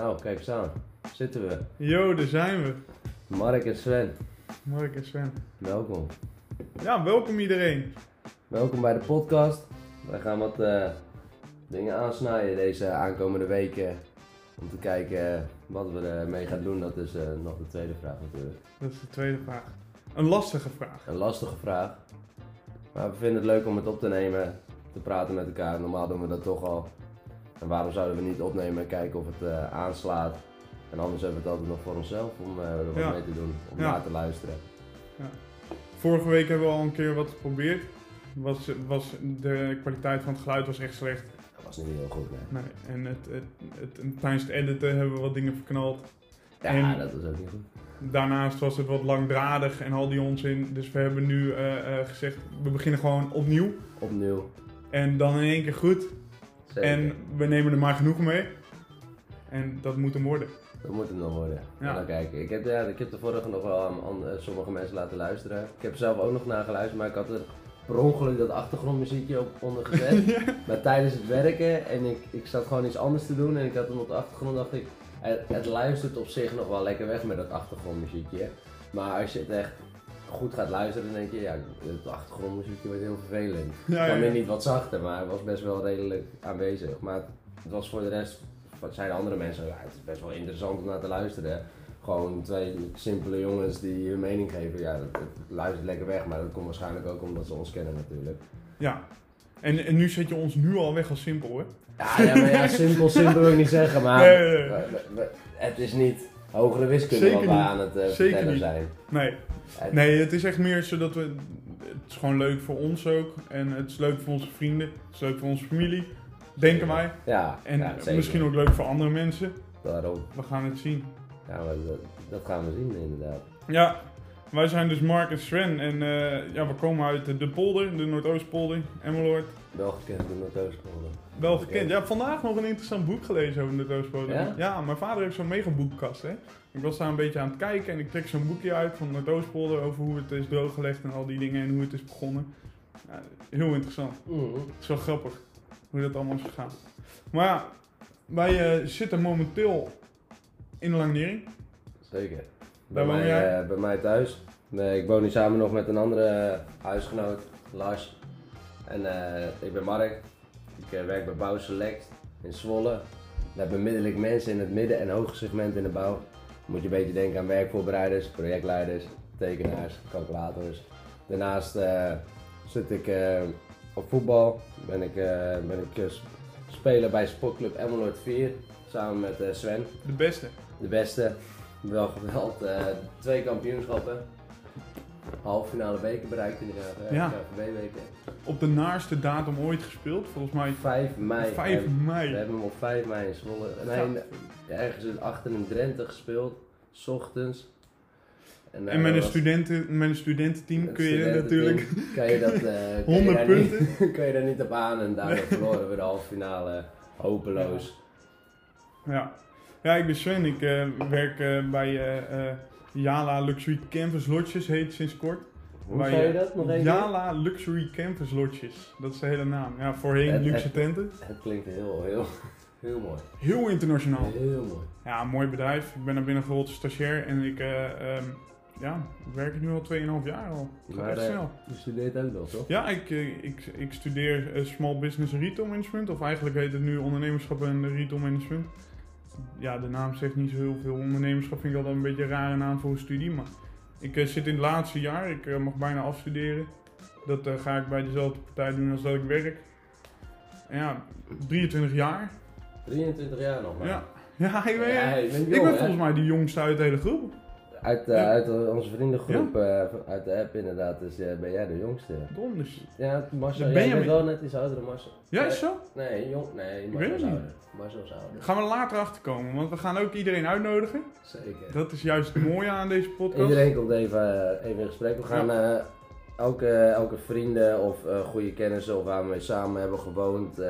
Nou, kijk eens aan. Zitten we. Yo, daar zijn we. Mark en Sven, Mark en Sven. welkom. Ja, welkom iedereen. Welkom bij de podcast. Wij gaan wat eh, dingen aansnijden deze aankomende weken. Om te kijken wat we ermee gaan doen. Dat is eh, nog de tweede vraag natuurlijk. Dat is de tweede vraag. Een lastige vraag. Een lastige vraag. Maar we vinden het leuk om het op te nemen. Te praten met elkaar. Normaal doen we dat toch al. En waarom zouden we niet opnemen en kijken of het eh, aanslaat. En anders hebben we het altijd nog voor onszelf om eh, er wat Ja. mee te doen. Om Ja. na te luisteren. Vorige week hebben we al een keer wat geprobeerd. Was, was de kwaliteit van het geluid was echt slecht. Dat was niet heel goed, nee. Nee. En het, het, het, en tijdens het editen hebben we wat dingen verknald. Ja, En- dat was ook niet goed. Daarnaast was het wat langdradig en al die onzin. Dus we hebben nu eh, gezegd, we beginnen gewoon opnieuw. Opnieuw. En dan in één keer goed. Zeker. En we nemen er maar genoeg mee. En dat moet hem worden. Dat moet het nog worden. Ja. Kijken. Ik heb, ja, ik heb de vorige nog wel aan, aan, eh, sommige mensen laten luisteren. Ik heb zelf ook nog naar geluisterd, maar ik had er per ongeluk dat achtergrondmuziekje op onder gezet. maar tijdens het werken en ik, ik zat gewoon iets anders te doen en ik had hem op de achtergrond dacht ik, het, het luistert op zich nog wel lekker weg met dat achtergrondmuziekje. Maar als je het echt goed gaat luisteren, dan denk je, ja, het achtergrondmuziekje wordt heel vervelend. Ja, Het ja, niet wat zachter, maar hij was best wel redelijk aanwezig. Maar het, het was voor de rest, wat zeiden andere mensen, ja, het is best wel interessant om naar te luisteren. Gewoon twee simpele jongens die hun mening geven. Ja, het, het luistert lekker weg, maar dat komt waarschijnlijk ook omdat ze ons kennen natuurlijk. Ja. En, en nu zet je ons nu al weg als simpel hoor. Ja, ja maar ja, simpel, simpel wil ik niet zeggen, maar Nee, nee, nee. het is niet hogere wiskunde Zeker wat wij niet. aan het vertellen niet. zijn. Nee. Het- nee, het is echt meer zodat we. Het is gewoon leuk voor ons ook. En het is leuk voor onze vrienden. Het is leuk voor onze familie. Denken wij. Ja, En ja, misschien ook leuk voor andere mensen. Daarom. We gaan het zien. Ja, dat gaan we zien inderdaad. Ja, wij zijn dus Mark en Sven. En eh, ja, we komen uit de Polder, de Noordoostpolder, Emmeloord. Wel gekend door Noordoostpolder. Wel Oké. gekend. Ja, vandaag nog een interessant boek gelezen over de Noordoostpolder. Ja? mijn vader heeft zo'n megaboekenkast, hè. Ik was daar een beetje aan het kijken en ik trek zo'n boekje uit van Noordoostpolder over hoe het is drooggelegd en al die dingen en hoe het is begonnen. Ja, heel interessant. Mhm. Het is wel grappig hoe dat allemaal is gegaan. Maar ja, wij eh, zitten momenteel in de Langnering. Zeker. Daar Bij mij, eh, bij mij thuis. Nee, ik woon nu samen nog met een andere eh, huisgenoot, Lars. En eh, ik ben Mark. Ik werk bij Bouw Select in Zwolle. We hebben bemiddel ik mensen in het midden- en hoge segment in de bouw. Moet je een beetje denken aan werkvoorbereiders, projectleiders, tekenaars, calculators. Daarnaast zit ik op voetbal. Ben ik, ben ik sp- speler bij Sportclub Emmeloord 4. Samen met Sven De beste. de beste. Wel geweld. eh, twee kampioenschappen. Halve finale beker bereikt in de uh, Ja. KVB-weken. Op de naarste datum ooit gespeeld. Volgens mij 5 mei. 5 En We mei. hebben hem op 5 mei in Zwolle. Nee, ergens in achter in Drenthe gespeeld. S ochtends. En eh, met dat een, studenten, met een studententeam kun je natuurlijk Kan je dat, eh, je 100 daar punten. Niet, kan je daar niet op aan en daardoor verloren we de halve finale hopeloos. Ja. ja, ik ben Sven. Ik eh, werk eh, bij eh, eh, Jala Luxury Canvas Lodges, heet sinds kort. Hoe zei je dat nog even? Jala Luxury Canvas Lodges. Dat is de hele naam. Ja, voorheen Het- luxe het- tenten. Het klinkt heel, heel, heel mooi. Heel internationaal. Heel mooi. Ja, een mooi bedrijf. Ik ben er binnen gerold stagiair en ik ehm, ja, werk er nu al 2,5 jaar al. Gaat Maar, echt snel. Je studeert ook nog, toch? Ja, ik, ik, ik studeer Small Business Retail Management. Of eigenlijk heet het nu ondernemerschap en retail management. Ja, de naam zegt niet zo heel veel. Ondernemerschap vind ik altijd een beetje een rare naam voor een studie. Maar ik eh, zit in het laatste jaar. Ik eh, mag bijna afstuderen. Dat eh, ga ik bij dezelfde partij doen als dat ik werk. En ja, 23 jaar. 23 jaar nog maar. Ja, ja ik ben, Ja, je bent ik ben volgens mij de jongste uit de hele groep. Uit, eh, uit eh, onze vriendengroep, eh, uit de app inderdaad, dus ben jij de jongste. Donders. Ja, Marcel, Ben jij bent wel net iets ouder dan Marcel. Ja, is zo? Nee, jong, nee, Marcel is ouder. Marcel is ouder. Gaan we later achter komen, want we gaan ook iedereen uitnodigen. Zeker. Dat is juist het mooie aan deze podcast. Iedereen komt even, even in gesprek. We gaan elke, elke vrienden of goede kennissen of waar we mee samen hebben gewoond,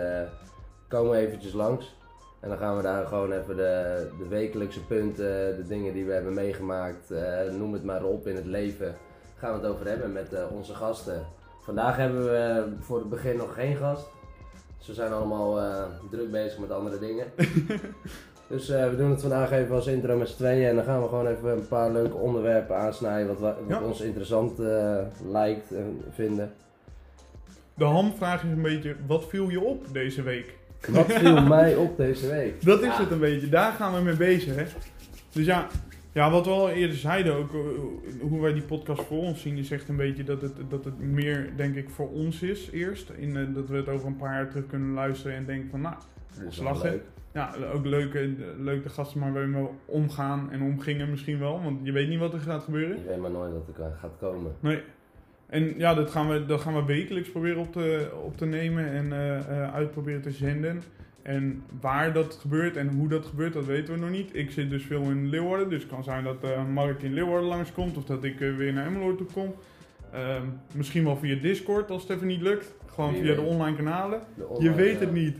komen eventjes langs. En dan gaan we daar gewoon even de, de wekelijkse punten, de dingen die we hebben meegemaakt, eh, noem het maar op in het leven, gaan we het over hebben met eh, onze gasten. Vandaag hebben we voor het begin nog geen gast. Dus we zijn allemaal eh, druk bezig met andere dingen. Dus we doen het vandaag even als intro met z'n tweeën en dan gaan we gewoon even een paar leuke onderwerpen aansnijden wat, wa- wat Ja. ons interessant lijkt en vinden. De hamvraag is een beetje, wat viel je op deze week? Wat viel mij op deze week? Dat is Ja. het een beetje, daar gaan we mee bezig, hè. Dus ja, ja, wat we al eerder zeiden, ook eh, hoe wij die podcast voor ons zien, is echt een beetje dat het, dat het meer, denk ik, voor ons is eerst. In, eh, dat we het over een paar jaar terug kunnen luisteren en denken van, nou, Dat leuk. ja, ook leuk, eh, leuk de gasten maar waarmee we omgaan en omgingen misschien wel, want je weet niet wat er gaat gebeuren. Je weet maar nooit wat er gaat komen. Nee. En ja, dat gaan we, dat gaan we wekelijks proberen op te, op te nemen en eh, eh, uitproberen te zenden. En waar dat gebeurt en hoe dat gebeurt, dat weten we nog niet. Ik zit dus veel in Leeuwarden, dus het kan zijn dat eh, Mark in Leeuwarden langskomt of dat ik weer naar Emmeloord toe kom. Ehm, misschien wel via Discord als het even niet lukt. Gewoon via de online kanalen. De Je weet het niet.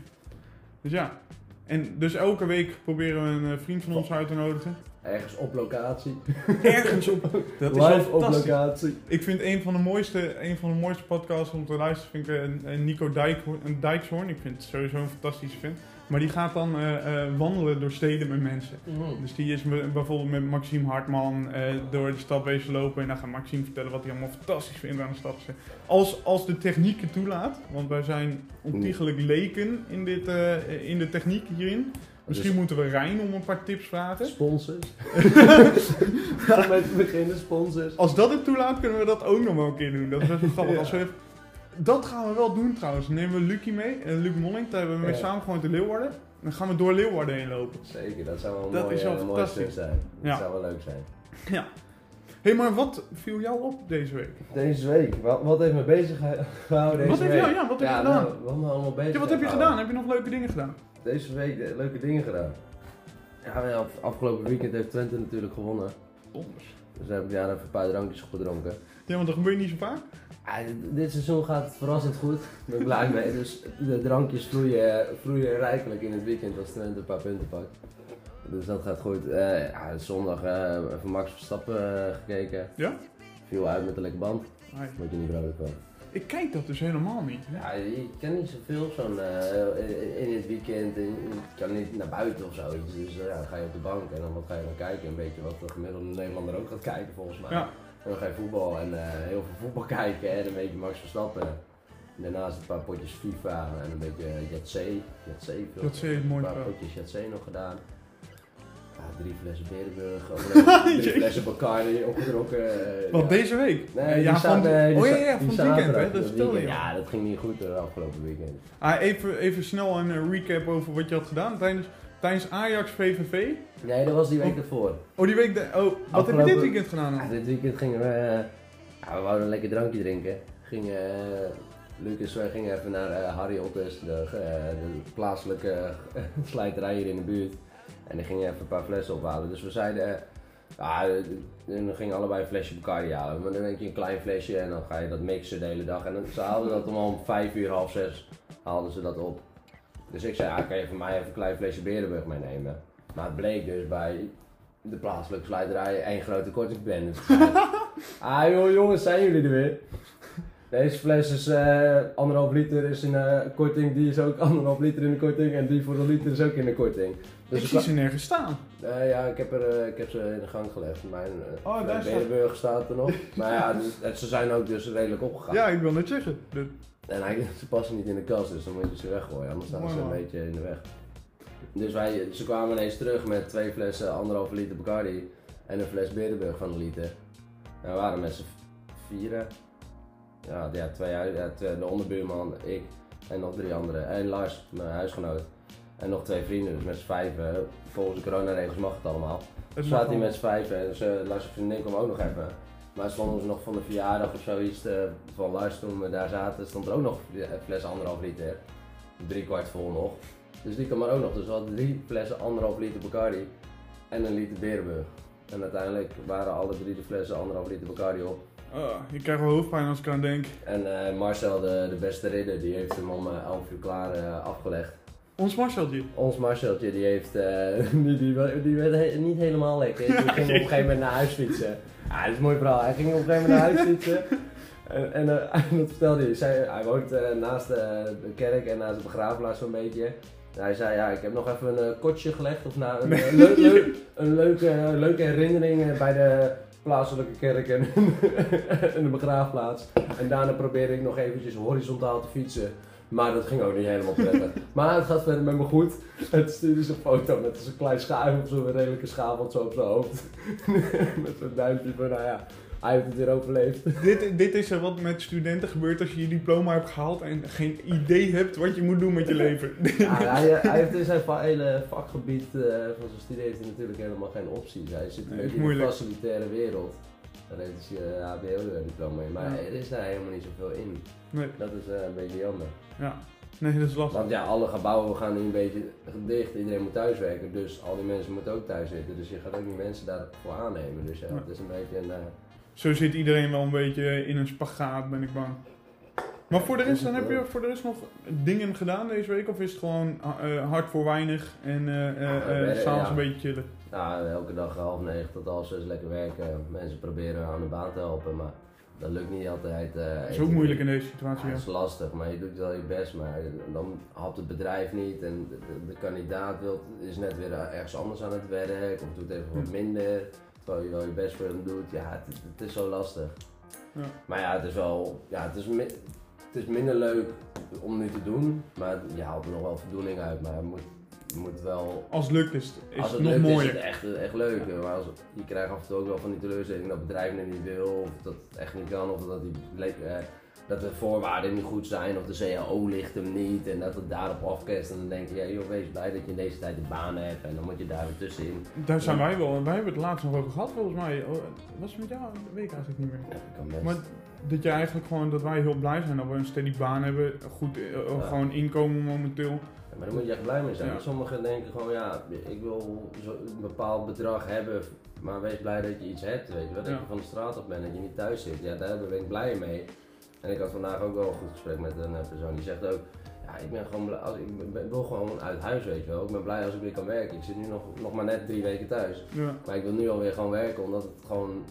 Dus ja. En dus elke week proberen we een vriend van ons uit te nodigen. Ergens op locatie. Ergens op. Dat is Live op locatie. Ik vind een van de mooiste, een van de mooiste podcasts om te luisteren vind ik eh, eh, Nico Dijk, een Dijkshoorn. Ik vind het sowieso een fantastische vent. Maar die gaat dan eh, eh, wandelen door steden met mensen. Dus die is bijvoorbeeld met Maxime Hartman eh, door de stad bezig lopen. En dan gaat Maxime vertellen wat hij allemaal fantastisch vindt aan de stad. Als, als de techniek het toelaat. Want wij zijn ontiegelijk leken in, dit, eh, in de techniek hierin. Misschien Dus- moeten we Rijn om een paar tips vragen. Sponsors. Om mee te beginnen, sponsors. Als dat het toelaat, kunnen we dat ook nog wel een keer doen. Dat is best wel grappig. Ja. Als we, dat gaan we wel doen trouwens. Dan nemen we Lucie mee, en Luc Molling. Daar hebben we mee Ja. samen gewoon te Leeuwarden. Dan gaan we door Leeuwarden heen lopen. Zeker, dat zou wel een Dat is wel fantastisch. zijn. Dat Ja. zou wel leuk zijn. Ja. Hé, hey, maar wat viel jou op deze week? Deze week, wat, wat heeft me bezig ge- gehouden deze Wat week? je- ja, wat heb je gedaan? nou, wat me allemaal bezig Ja, wat heb je gedaan? Heb je nog leuke dingen gedaan? Deze week eh, leuke dingen gedaan. Ja, ja, af- afgelopen weekend heeft Twente natuurlijk gewonnen. Dus daar heb ik daar even een paar drankjes gedronken. Ja, want dat gebeurt niet zo vaak. Ja, dit- seizoen gaat het verrassend goed. Daar ben ik blij mee. Dus de drankjes vloeien, vloeien rijkelijk in het weekend als Twente een paar punten pakt. Dus dat gaat goed. Eh, ja, zondag eh, even Max Verstappen eh, gekeken. Ja? Viel uit met een lekker band. Moet je niet vrolijk van. Ik kijk dat dus helemaal niet. Ja, je kan niet zoveel zo'n in- het weekend. en Je kan niet naar buiten of zoiets. Dus ja, dan ga je op de bank en dan wat ga je dan kijken. Een beetje wat de gemiddelde Nederlander ook gaat kijken volgens mij. Ja. En dan ga je voetbal en heel veel voetbal kijken en een beetje Max Verstappen. En daarnaast een paar potjes FIFA en een beetje Jatzee. Jatzee, veel. Mooi Een paar potjes Jatzee nog gedaan. Ja, drie flessen Berenburg, drie flessen Bacardi opgedronken. eh, Wat, ja. deze week? Nee, Eh, die ja, van, die oh ja, van het weekend, hè? Dat vertelde je. Ja, dat ging niet goed de afgelopen weekend. Ah, even, even snel een eh, recap over wat je had gedaan tijdens, tijdens Ajax VVV. Nee, dat was die week ervoor. Oh, die week. De, oh, wat heb je dit weekend gedaan? Dan? dit weekend gingen we, eh, we wouden een lekker drankje drinken. Gingen, eh, Lucas, wij gingen even naar eh, Harry Otters, de, eh, de plaatselijke eh, slijterij hier in de buurt. En die gingen even een paar flessen ophalen. Dus we zeiden, eh, ja, eh, en dan gingen allebei een flesje Bacardi halen. Maar dan denk je een klein flesje en dan ga je dat mixen de hele dag. En dan, ze haalden dat om om vijf uur, half zes, haalden ze dat op. Dus ik zei, ja, kan je voor mij even een klein flesje Berenburg meenemen? Maar het bleek dus bij de plaatselijke slijterij één grote kortingsbende. ah joh, jongens, zijn jullie er weer? Deze fles is eh, anderhalf liter is in de korting, die is ook anderhalf liter in de korting en die voor een liter is ook in de korting. Dus ik zie ze nergens staan. eh, ja, ik heb, er, eh, ik heb ze in de gang gelegd. Mijn uh, Oh, daar staat- staat er nog. maar ja, dus, ze zijn ook dus redelijk opgegaan. Ja, ik wil net zeggen. De- En hij, ze passen niet in de kast, dus dan moet je ze weggooien, anders staan ze een beetje in de weg. Dus wij, ze kwamen ineens terug met twee flessen anderhalve liter Bacardi en een fles Berenburg van een liter. En we waren met z'n vieren. Ja, ja, twee, ja, twee, de onderbuurman, ik en nog drie anderen. En Lars, mijn huisgenoot. En nog twee vrienden, dus met z'n vijven. Volgens de coronaregels mag het allemaal. het zaten wel. met z'n vijven en dus, Lars' vriendin kwam ook nog even. Maar stonden ze nog van de verjaardag of zoiets eh, van Lars toen we daar zaten, stond er ook nog een fles anderhalf liter. Drie kwart vol nog. Dus die kwam er ook nog. Dus we hadden drie flessen anderhalf liter Bacardi en een liter Berenburg. En uiteindelijk waren alle drie de flessen anderhalf liter Bacardi op. Oh, ik krijg wel hoofdpijn als ik aan denk. En eh, Marcel, de, de beste ridder, die heeft hem om eh, 11 uur klaar eh, afgelegd. Ons Marceltje. Ons Marceltje, die heeft, eh, die, die, die werd he- niet helemaal lekker. Die ging op een gegeven moment naar huis fietsen. Ja, dat is een mooi verhaal. Hij ging op een gegeven moment naar huis fietsen. En, en eh, dat vertelde hij. Zij, hij woont eh, naast de kerk en naast de begraafplaats zo'n beetje. Hij zei, ja, ik heb nog even een uh, kotje gelegd. Of nou, een, een, leuk, leuk, een leuke, leuke herinnering bij de plaatselijke kerk en, en de begraafplaats. En daarna probeerde ik nog eventjes horizontaal te fietsen. Maar dat ging ook niet helemaal prettig. maar het gaat verder met me goed. Het stuurde zijn foto met zo'n klein schuim op zo'n redelijke schaal zo op zijn hoofd. met zo'n duimpje van, nou ja, hij heeft het weer overleefd. dit, dit is wat met studenten gebeurt als je je diploma hebt gehaald en geen idee hebt wat je moet doen met je leven. ja, hij, hij, heeft in zijn hele vakgebied uh, van zijn studie heeft hij natuurlijk helemaal geen opties. Hij zit nee, in de facilitaire wereld. Daar heeft hij je HBO-diploma in. Maar er is daar helemaal niet zoveel in. Nee. Dat is uh, een beetje jammer. Ja. Nee, dat is lastig. Want ja, alle gebouwen gaan nu een beetje dicht. Iedereen moet thuiswerken. Dus al die mensen moeten ook thuis zitten. Dus je gaat ook niet mensen daarvoor aannemen. Dus ja, ja. het is een beetje een... Uh, zo zit iedereen wel een beetje in een spagaat, ben ik bang. Maar voor de rest, dan heb je voor de rest nog dingen gedaan deze week? Of is het gewoon uh, hard voor weinig en uh, uh, s'avonds een beetje chillen? Ja, elke dag half negen tot half zes lekker werken. Mensen proberen aan de baan te helpen, maar dat lukt niet altijd. Het is ook moeilijk in deze situatie. Ja, het is lastig, maar je doet wel je best. Maar dan hapt het bedrijf niet en de, de, kandidaat wil, is net weer ergens anders aan het werk of doet even wat hm. minder terwijl je wel je best voor hem doet. Ja, het, het is zo lastig. Ja. Maar ja, het is wel, ja, het is, het is minder leuk om nu te doen, maar je haalt er nog wel voldoening uit. Maar moet, je moet wel... Als het lukt is het, is als het, nog mooier. is het echt, echt leuk. Maar als, je krijgt af en toe ook wel van die teleurstelling dat het bedrijf het niet wil, of dat het echt niet kan, of dat die... Eh, dat de voorwaarden niet goed zijn of de CAO ligt hem niet en dat het daarop afkest. En dan denk je, ja, joh, wees blij dat je in deze tijd een baan hebt en dan moet je daar weer tussenin. Daar zijn wij wel, en wij hebben het laatst nog over gehad volgens mij. Oh, was het met jou? Dat weet ik eigenlijk niet meer. Ja, kan best. Maar dat je eigenlijk gewoon, dat wij heel blij zijn dat we een steady baan hebben, goed, uh, gewoon inkomen momenteel. Ja, maar daar moet je echt blij mee zijn. Sommigen denken gewoon, ja, ik wil zo een bepaald bedrag hebben, maar wees blij dat je iets hebt, weet je Dat je van de straat op bent, dat je niet thuis zit. Ja, daar ben ik blij mee. En ik had vandaag ook wel een goed gesprek met een eh, persoon die zegt ook, ja, ik ben gewoon blij, als, ik ben, wil gewoon uit huis, weet je wel. Ik ben blij als ik weer kan werken. Ik zit nu nog, nog maar net drie weken thuis. Ja. Maar ik wil nu alweer gewoon werken, omdat het gewoon,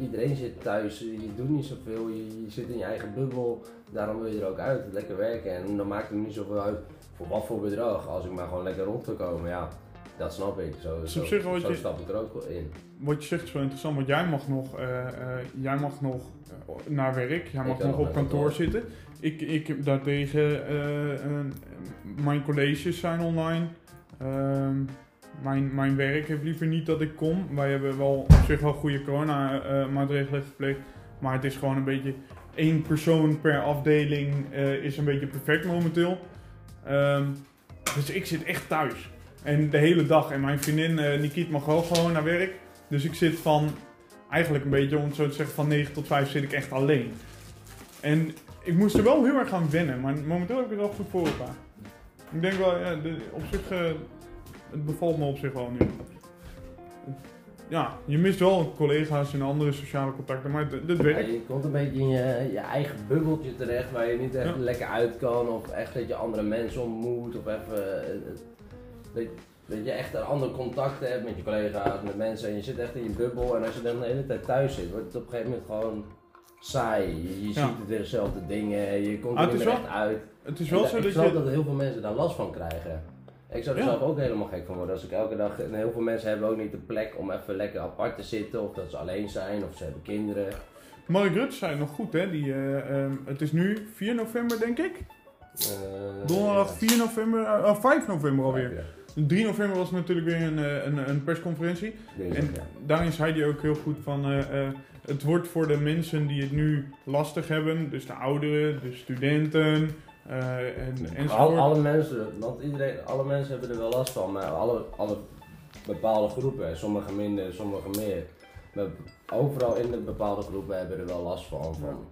iedereen zit thuis, je doet niet zoveel, je, je zit in je eigen bubbel. Daarom wil je er ook uit, lekker werken. En dan maakt het niet zoveel uit voor wat voor bedrag, als ik maar gewoon lekker rond kan komen. Ja, dat snap ik. Zo, zo, zo, zo stap ik er ook in. Wat je zegt is wel interessant, want jij mag nog, uh, uh, jij mag nog naar werk, jij mag nog op kantoor zitten. Ik, ik daartegen, mijn colleges zijn online. Ehm, mijn, mijn werk heeft liever niet dat ik kom. Wij hebben wel op zich wel goede corona-maatregelen gepleegd. Maar het is gewoon een beetje één persoon per afdeling is een beetje perfect momenteel. Um, dus ik zit echt thuis. En de hele dag. En mijn vriendin uh, Nikit mag wel gewoon naar werk. Dus ik zit van, eigenlijk een beetje om het zo te zeggen, van 9 tot 5 zit ik echt alleen. En ik moest er wel heel erg aan wennen, maar momenteel heb ik het wel goed voor elkaar. Ik denk wel, ja, op zich, uh, het bevalt me op zich wel nu. Ja, je mist wel collega's en andere sociale contacten, maar dit werkt. Ja, je komt een beetje in je, je, eigen bubbeltje terecht waar je niet echt lekker uit kan. Of echt dat je andere mensen ontmoet. Of even eh, dat, je echt een ander contact hebt met je collega's, met mensen. En je zit echt in je bubbel. En als je dan de hele tijd thuis zit, wordt het op een gegeven moment gewoon saai. Je, ziet het weer dezelfde dingen. Je komt er niet meer echt uit. Het is wel zo ik dat je... dat heel veel mensen daar last van krijgen. Ik zou er zelf ook helemaal gek van worden als ik elke dag. En heel veel mensen hebben ook niet de plek om even lekker apart te zitten. Of dat ze alleen zijn of ze hebben kinderen. Mark Rutte zei nog goed, hè? Die, uh, um, het is nu 4 november, denk ik. Uh, Donderdag 4 november, uh, 5 november alweer. Ja, 3 november was natuurlijk weer een, eh, een, een persconferentie. en daarin zei hij ook heel goed van... Het wordt voor de mensen die het nu lastig hebben, dus de ouderen, de studenten, uh, en, Al, alle mensen, want iedereen, alle mensen hebben er wel last van, maar alle, alle bepaalde groepen, sommige minder, sommige meer. Maar overal in de bepaalde groepen hebben er wel last van. van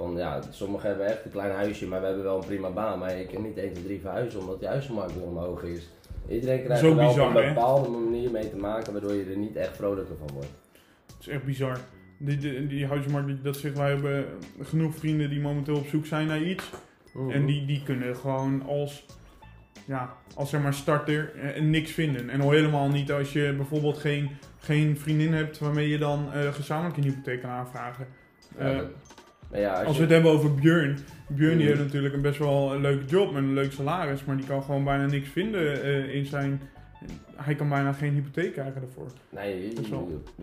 van ja, sommigen hebben echt een klein huisje, maar we hebben wel een prima baan. Maar ik kan niet 1, 2, 3 verhuizen omdat de huizenmarkt weer omhoog is. Iedereen krijgt er wel op een bepaalde manier mee te maken waardoor je er niet echt vrolijker van wordt. Het is echt bizar. Die, die, die huismarkt, dat zegt wij hebben genoeg vrienden die momenteel op zoek zijn naar iets. Mhm. En die, die kunnen gewoon als, ja, als zeg maar starter eh, niks vinden. En al helemaal niet als je bijvoorbeeld geen, geen vriendin hebt waarmee je dan uh, gezamenlijk een hypotheek kan aanvragen. Uh, Maar ja, als, Als je, we het hebben over Björn. Björn die Mhm. heeft natuurlijk een best wel een leuke job met een leuk salaris, maar die kan gewoon bijna niks vinden eh, in zijn. Hij kan bijna geen hypotheek krijgen daarvoor. Nee,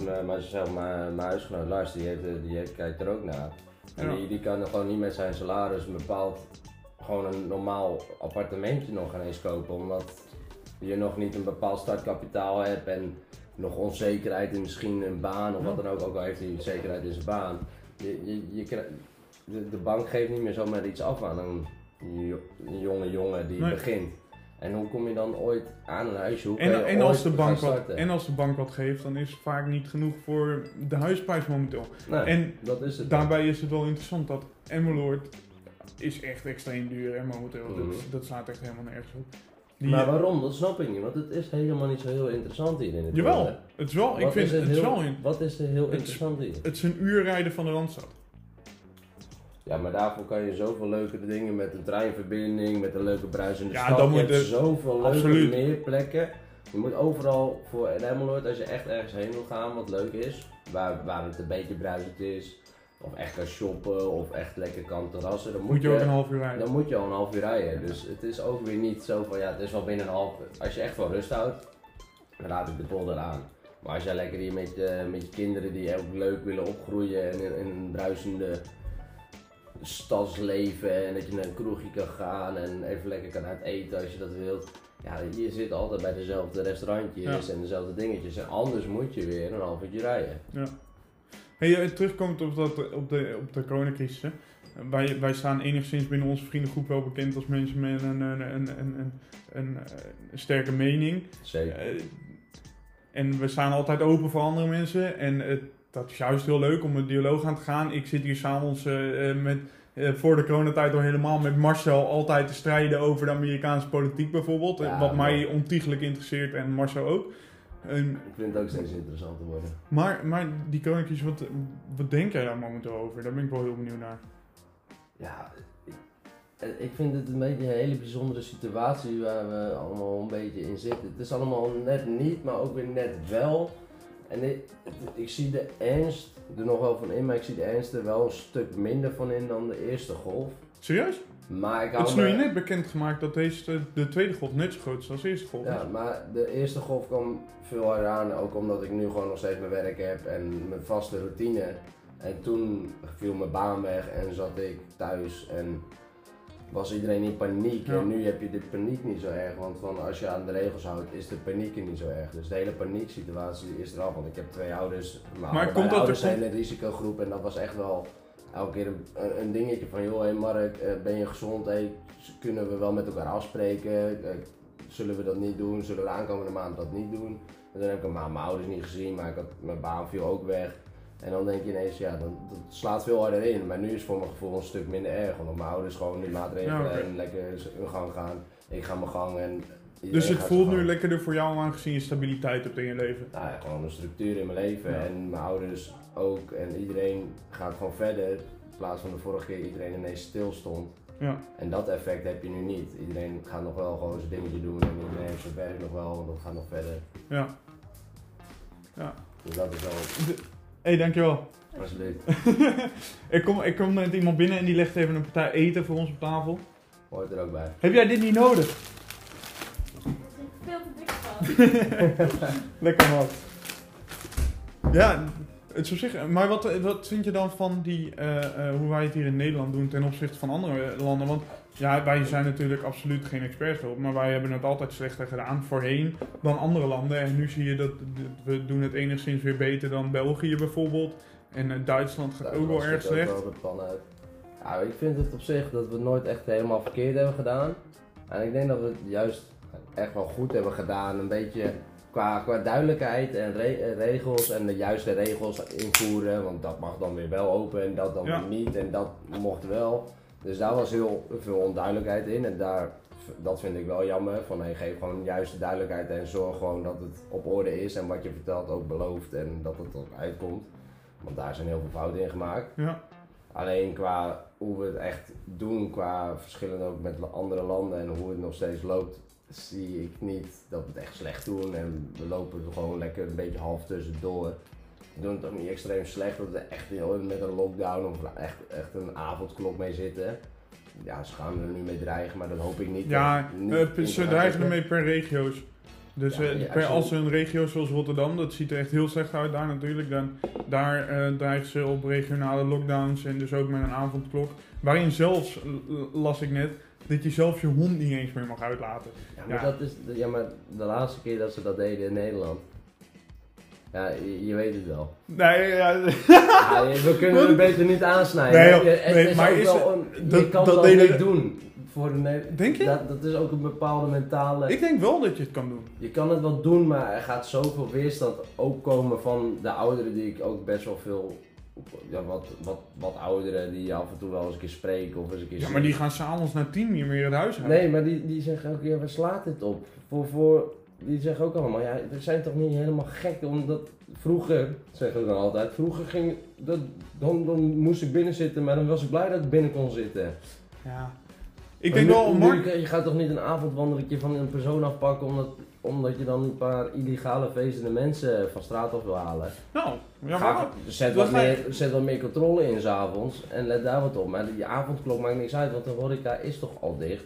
maar, maar zelf, mijn, huisgenoot Lars, die, heeft, eh, die heeft, kijkt er ook naar. En die, die kan gewoon niet met zijn salaris een bepaald, gewoon een normaal appartementje nog ineens kopen. Omdat je nog niet een bepaald startkapitaal hebt en nog onzekerheid in misschien een baan of wat dan ook. Ook al heeft hij zekerheid in zijn baan. Je, je, je krijgt- de, de bank geeft niet meer zomaar iets af aan een, jo- een jonge jongen die Nee. begint. En hoe kom je dan ooit aan een huisje? Hoe En, en, als de bank wat, en als de bank wat geeft, dan is het vaak niet genoeg voor de huisprijs momenteel. Nee, En dat is het. daarbij is het wel interessant dat Emmeloord is echt extreem duur en momenteel. Mhm. Dat, dat slaat echt helemaal nergens op. Die, Maar waarom? Dat snap ik niet, want het is helemaal niet zo heel interessant hier in het Jawel, het is wel, ik vind is het, heel- wel in. Wat is er heel Het interessant hier? Het is een uur rijden van de Randstad. Ja, maar daarvoor kan je zoveel leuke dingen met een treinverbinding, met een leuke bruisende Ja, stad. dan je moet hebt de- zoveel leuke Absoluut. meer plekken. Je moet overal voor Emmeloord, als je echt ergens heen wil gaan wat leuk is, waar, waar het een beetje bruisend is, of echt kan shoppen, of echt lekker kan terrassen, dan moet, Moet je ook een half uur rijden. dan moet je al een half uur rijden. Dus het is ook weer niet zo van, ja, het is wel binnen een half Als je echt van rust houdt, dan raad ik de polder aan. Maar als jij lekker hier met je, met je kinderen die ook leuk willen opgroeien en in, in een bruisende stadsleven en dat je naar een kroegje kan gaan en even lekker kan uit eten als je dat wilt. Ja, je zit altijd bij dezelfde restaurantjes en dezelfde dingetjes. En anders moet je weer een half uurtje rijden. Ja. Hey, eh, terugkomt op, dat, op, de, op de coronacrisis. hè. Wij, wij staan enigszins binnen onze vriendengroep wel bekend als mensen met een, een, een, een, een, eh, sterke mening. Zeker. Eh, en we staan altijd open voor andere mensen. En het, dat is juist heel leuk om een dialoog aan te gaan. Ik zit hier s'avonds eh, eh, met, eh, voor de coronatijd al helemaal met Marcel altijd te strijden over de Amerikaanse politiek bijvoorbeeld. Ja, wat mij ontiegelijk interesseert en Marcel ook. En Ik vind het ook steeds interessanter worden. maar, maar die koninkjes, wat, wat denk jij daar momenteel over? Daar ben ik wel heel benieuwd naar. Ja, ik, ik vind het een beetje een hele bijzondere situatie waar we allemaal een beetje in zitten. Het is allemaal net niet, maar ook weer net wel. En ik, ik zie de ernst er nog wel van in, maar ik zie de ernst er wel een stuk minder van in dan de eerste golf. Serieus? Maar ik Het is me- nu net bekendgemaakt dat deze, de tweede golf net zo groot is als de eerste golf. Ja, maar de eerste golf kwam veel harder aan, ook omdat ik nu gewoon nog steeds mijn werk heb en mijn vaste routine. En toen viel mijn baan weg en zat ik thuis en was iedereen in paniek. Ja. En nu heb je de paniek niet zo erg, want van als je aan de regels houdt is de paniek niet zo erg. Dus de hele panieksituatie is er al, want ik heb twee ouders. Maar, Maar komt dat ouders er- zijn een risicogroep en dat was echt wel elke keer een, dingetje van joh, hey Mark, eh, ben je gezond? Hey, kunnen we wel met elkaar afspreken? Eh, zullen we dat niet doen? Zullen we de aankomende maand dat niet doen? En dan heb ik mijn ouders niet gezien, maar ik had, mijn baan viel ook weg. En dan denk je ineens, ja, dat, dat slaat veel harder in. Maar nu is het voor mijn gevoel een stuk minder erg. Omdat mijn ouders gewoon die maatregelen Ja, en lekker hun gang gaan. Ik ga mijn gang en Dus het voelt nu lekkerder voor jou aangezien je stabiliteit hebt in je leven. Nou ja, gewoon een structuur in mijn leven. Ja. En mijn ouders ook. En iedereen gaat gewoon verder. In plaats van de vorige keer iedereen ineens stil stond. Ja. En dat effect heb je nu niet. Iedereen gaat nog wel gewoon zijn dingetje doen. En iedereen heeft zijn werk nog wel. En dat gaat nog verder. Ja. Ja. Dus dat is wel hey, dankjewel. alsjeblieft. ik, kom, ik kom met iemand binnen en die legt even een partij eten voor ons op tafel. Hoort er ook bij. Heb jij dit niet nodig? veel te dik van. Lekker man. Ja, het is op zich. Maar wat, wat vind je dan van die, eh, eh, hoe wij het hier in Nederland doen ten opzichte van andere landen? Want ja, wij zijn natuurlijk absoluut geen experts op, maar wij hebben het altijd slechter gedaan voorheen dan andere landen. En nu zie je dat dat we doen het enigszins weer beter dan België bijvoorbeeld. En eh, Duitsland gaat ook wel erg ook slecht. wel de pan uit. Ja, ik vind het op zich dat we het nooit echt helemaal verkeerd hebben gedaan. En ik denk dat we het juist echt wel goed hebben gedaan. Een beetje qua, qua duidelijkheid en re- regels en de juiste regels invoeren. Want dat mag dan weer wel open en dat dan Ja. weer niet en dat mocht wel. Dus daar was heel veel onduidelijkheid in. En daar, dat vind ik wel jammer. Van hey, geef gewoon juiste duidelijkheid en zorg gewoon dat het op orde is. En wat je vertelt ook belooft en dat het ook uitkomt. Want daar zijn heel veel fouten in gemaakt. Ja, Alleen qua hoe we het echt doen, qua verschillen ook met andere landen en hoe het nog steeds loopt, zie ik niet dat we het echt slecht doen. En we lopen er gewoon lekker een beetje half tussendoor. Doen het ook niet extreem slecht, dat er echt heel met een lockdown of echt, echt een avondklok mee zitten. Ja, ze gaan er nu mee dreigen, maar dat hoop ik niet. Ja, Niet eh, in ze dreigen ermee per regio's. Dus Ja, eh, ja, per, als een regio zoals Rotterdam, dat ziet er echt heel slecht uit daar natuurlijk. Dan, daar eh, dreigen ze op regionale lockdowns en dus ook met een avondklok. Waarin zelfs, las ik net, dat je zelfs je hond niet eens meer mag uitlaten. Ja, maar, Ja. Dat is, ja, maar de laatste keer dat ze dat deden in Nederland. Ja, je, je weet het wel. Nee, ja, Ja, we kunnen het beter niet aansnijden. Nee, joh. Het is maar is wel het- een, je dat- kan dat niet doen. Voor de Denk je? Dat, dat is ook een bepaalde mentale... ik denk wel dat je het kan doen. Je kan het wel doen, maar er gaat zoveel weerstand ook komen van de ouderen die ik ook best wel veel... Ja, wat, wat, wat ouderen die af en toe wel eens een keer spreken of eens een keer Ja, maar die gaan s'avonds na tien niet meer het huis uit. Nee, maar die, die zeggen ook, ja, waar slaat dit op? Voor, voor, die zeggen ook allemaal, ja, we zijn toch niet helemaal gek, omdat vroeger, zeggen ze dan altijd, vroeger ging, dat, dan, dan moest ik binnen zitten, maar dan was ik blij dat ik binnen kon zitten. Ja. Ik denk nu- wel, Mark, je gaat toch niet een avondwandelingje van een persoon afpakken, omdat, omdat je dan een paar illegale feestende mensen van straat af wil halen. nou, ja, Ga- maar, zet, wat meer, zet wat meer controle in s'avonds en let daar wat op. Maar die avondklok maakt niks uit, want de horeca is toch al dicht.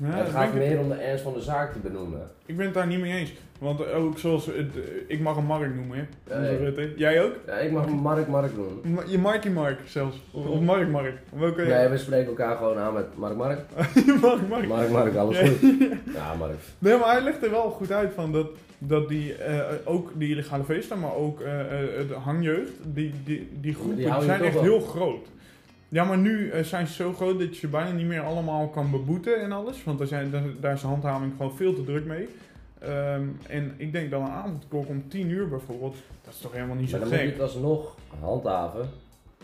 Ja, het gaat meer om de ernst van de zaak te benoemen. Ik ben het daar niet mee eens. Want ook zoals, het, eh, ik mag een Mark noemen, hè. Ja. Rutte. Jij ook? Ja, ik mag hem Mark Mark doen. Ma- Je Markie Mark zelfs. Of, of Mark Mark. Welke? Nee, we spreken elkaar gewoon aan met Mark Mark. Mark Mark. Mark Mark, alles goed. Ja, Mark. Nee, maar hij legt er wel goed uit van dat, dat die, eh, ook die illegale feesten, maar ook eh, de hangjeugd, die, die, die groepen Die zijn echt heel groot. Ja, maar nu eh, zijn ze zo groot dat je ze bijna niet meer allemaal kan beboeten en alles. Want daar, zijn, daar, daar is de handhaving gewoon veel te druk mee. Ehm, en ik denk dat een avondklok om 10 uur bijvoorbeeld, dat is toch helemaal niet zo Maar dan moet je gek. het alsnog handhaven.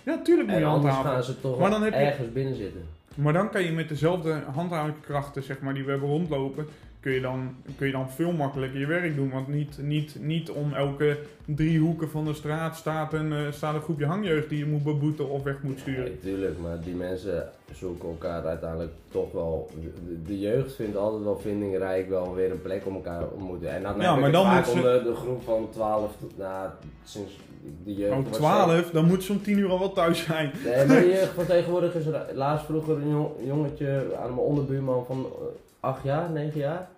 Ja, tuurlijk moet je handhaven. gaan ze toch Maar dan heb je- ergens binnen zitten. Maar dan kan je met dezelfde handhavingskrachten zeg maar, die we hebben rondlopen, kun je, dan, kun je dan veel makkelijker je werk doen. Want niet, niet, niet om elke drie hoeken van de straat staat een, eh, staat een groepje hangjeugd die je moet beboeten of weg moet sturen. Nee, tuurlijk, maar die mensen zoeken elkaar uiteindelijk toch wel. De, jeugd vindt altijd wel vindingrijk wel weer een plek om elkaar te ontmoeten. En dan Ja, maar dan vaak moet ze- de, de groep van 12 tot, nou, sinds de jeugd. Oh, wordt 12, dan moet ze om 10 uur al wel thuis zijn. Nee, maar de jeugd van tegenwoordig is er laatst vroeger een jong- jongetje aan mijn onderbuurman van 8 jaar, 9 jaar.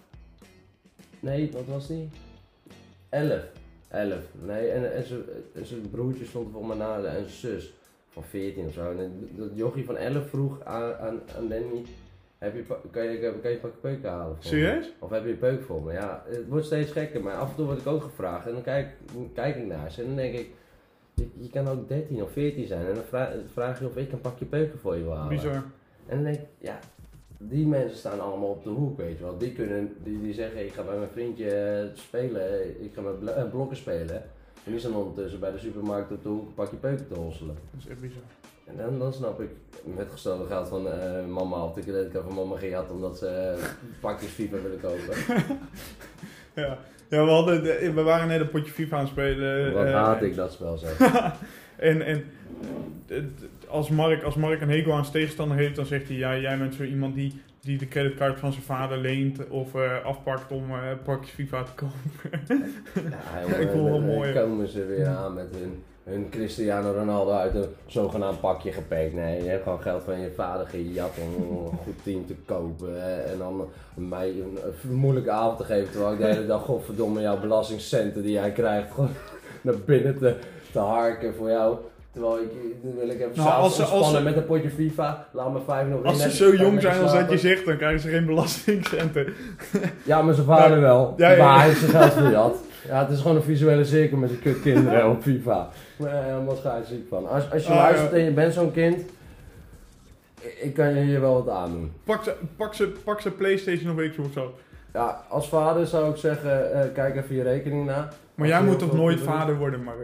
Nee, wat was die? 11. 11. Nee, en, en zijn- en zijn broertje stond er volgens mij na en zijn zus van 14 of zo. En dat jochie van 11 vroeg aan, aan, aan Danny, heb je, kan, je, kan je een pakje peuken halen voor? Serieus? Of heb je een peuk voor me? Ja, het wordt steeds gekker, maar af en toe word ik ook gevraagd en dan kijk, kijk ik naar ze en dan denk ik, je, je kan ook 13 of 14 zijn en dan vraag, vraag je of ik een pakje peuken voor je wil halen. Bizar. En dan denk ik, ja, die mensen staan allemaal op de hoek, weet je wel. Die, kunnen, die, die zeggen, ik ga met mijn vriendje eh, spelen, ik ga met eh, blokken spelen. En die staan ondertussen bij de supermarkt op de hoek een pakje peuken te hosselen. Dat is echt bizar. En dan, dan snap ik met gestolen geld van eh, mama of de creditcard van mama gejat omdat ze pakjes FIFA willen kopen. Ja, ja we, hadden de- we waren net een potje FIFA aan het spelen. Wat eh, haat ik dat spel zo. En, en eh, als, Mark, als Mark een hekel aan zijn tegenstander heeft, dan zegt hij: ja, jij bent zo iemand die, die de creditcard van zijn vader leent of eh, afpakt om eh pakjes FIFA te kopen. Ja, jongen, Ik dan komen ze weer aan met hun, hun Cristiano Ronaldo uit een zogenaamd pakje gepakt. Nee, je hebt gewoon geld van je vader gejat om een goed team te kopen. hè. En dan mij een, een moeilijke avond te geven. Terwijl ik de hele dag, godverdomme, jouw belastingcenten die jij krijgt, gewoon naar binnen te, te harken voor jou. Terwijl ik, wil ik even Nou, als ze- als ze- met een potje FIFA. Laat me vijf nog Als ze zo jong zijn als dat je zegt, dan krijgen ze geen belastingcenten. Ja, maar zijn vader Ja. wel. Ja. Maar hij heeft zijn geld verjat. Ja, het is gewoon een visuele cirkel met die kutkinderen op FIFA. Maar helemaal scheidsziek van. Als, als je Ah, luistert en je bent zo'n kind, ik, kan je hier wel wat aandoen. Pak ze, pak ze, pak ze PlayStation of Xbox op. Ja, als vader zou ik zeggen, eh, kijk even je rekening na. Maar Als jij moet toch nooit doen- vader worden, Mark?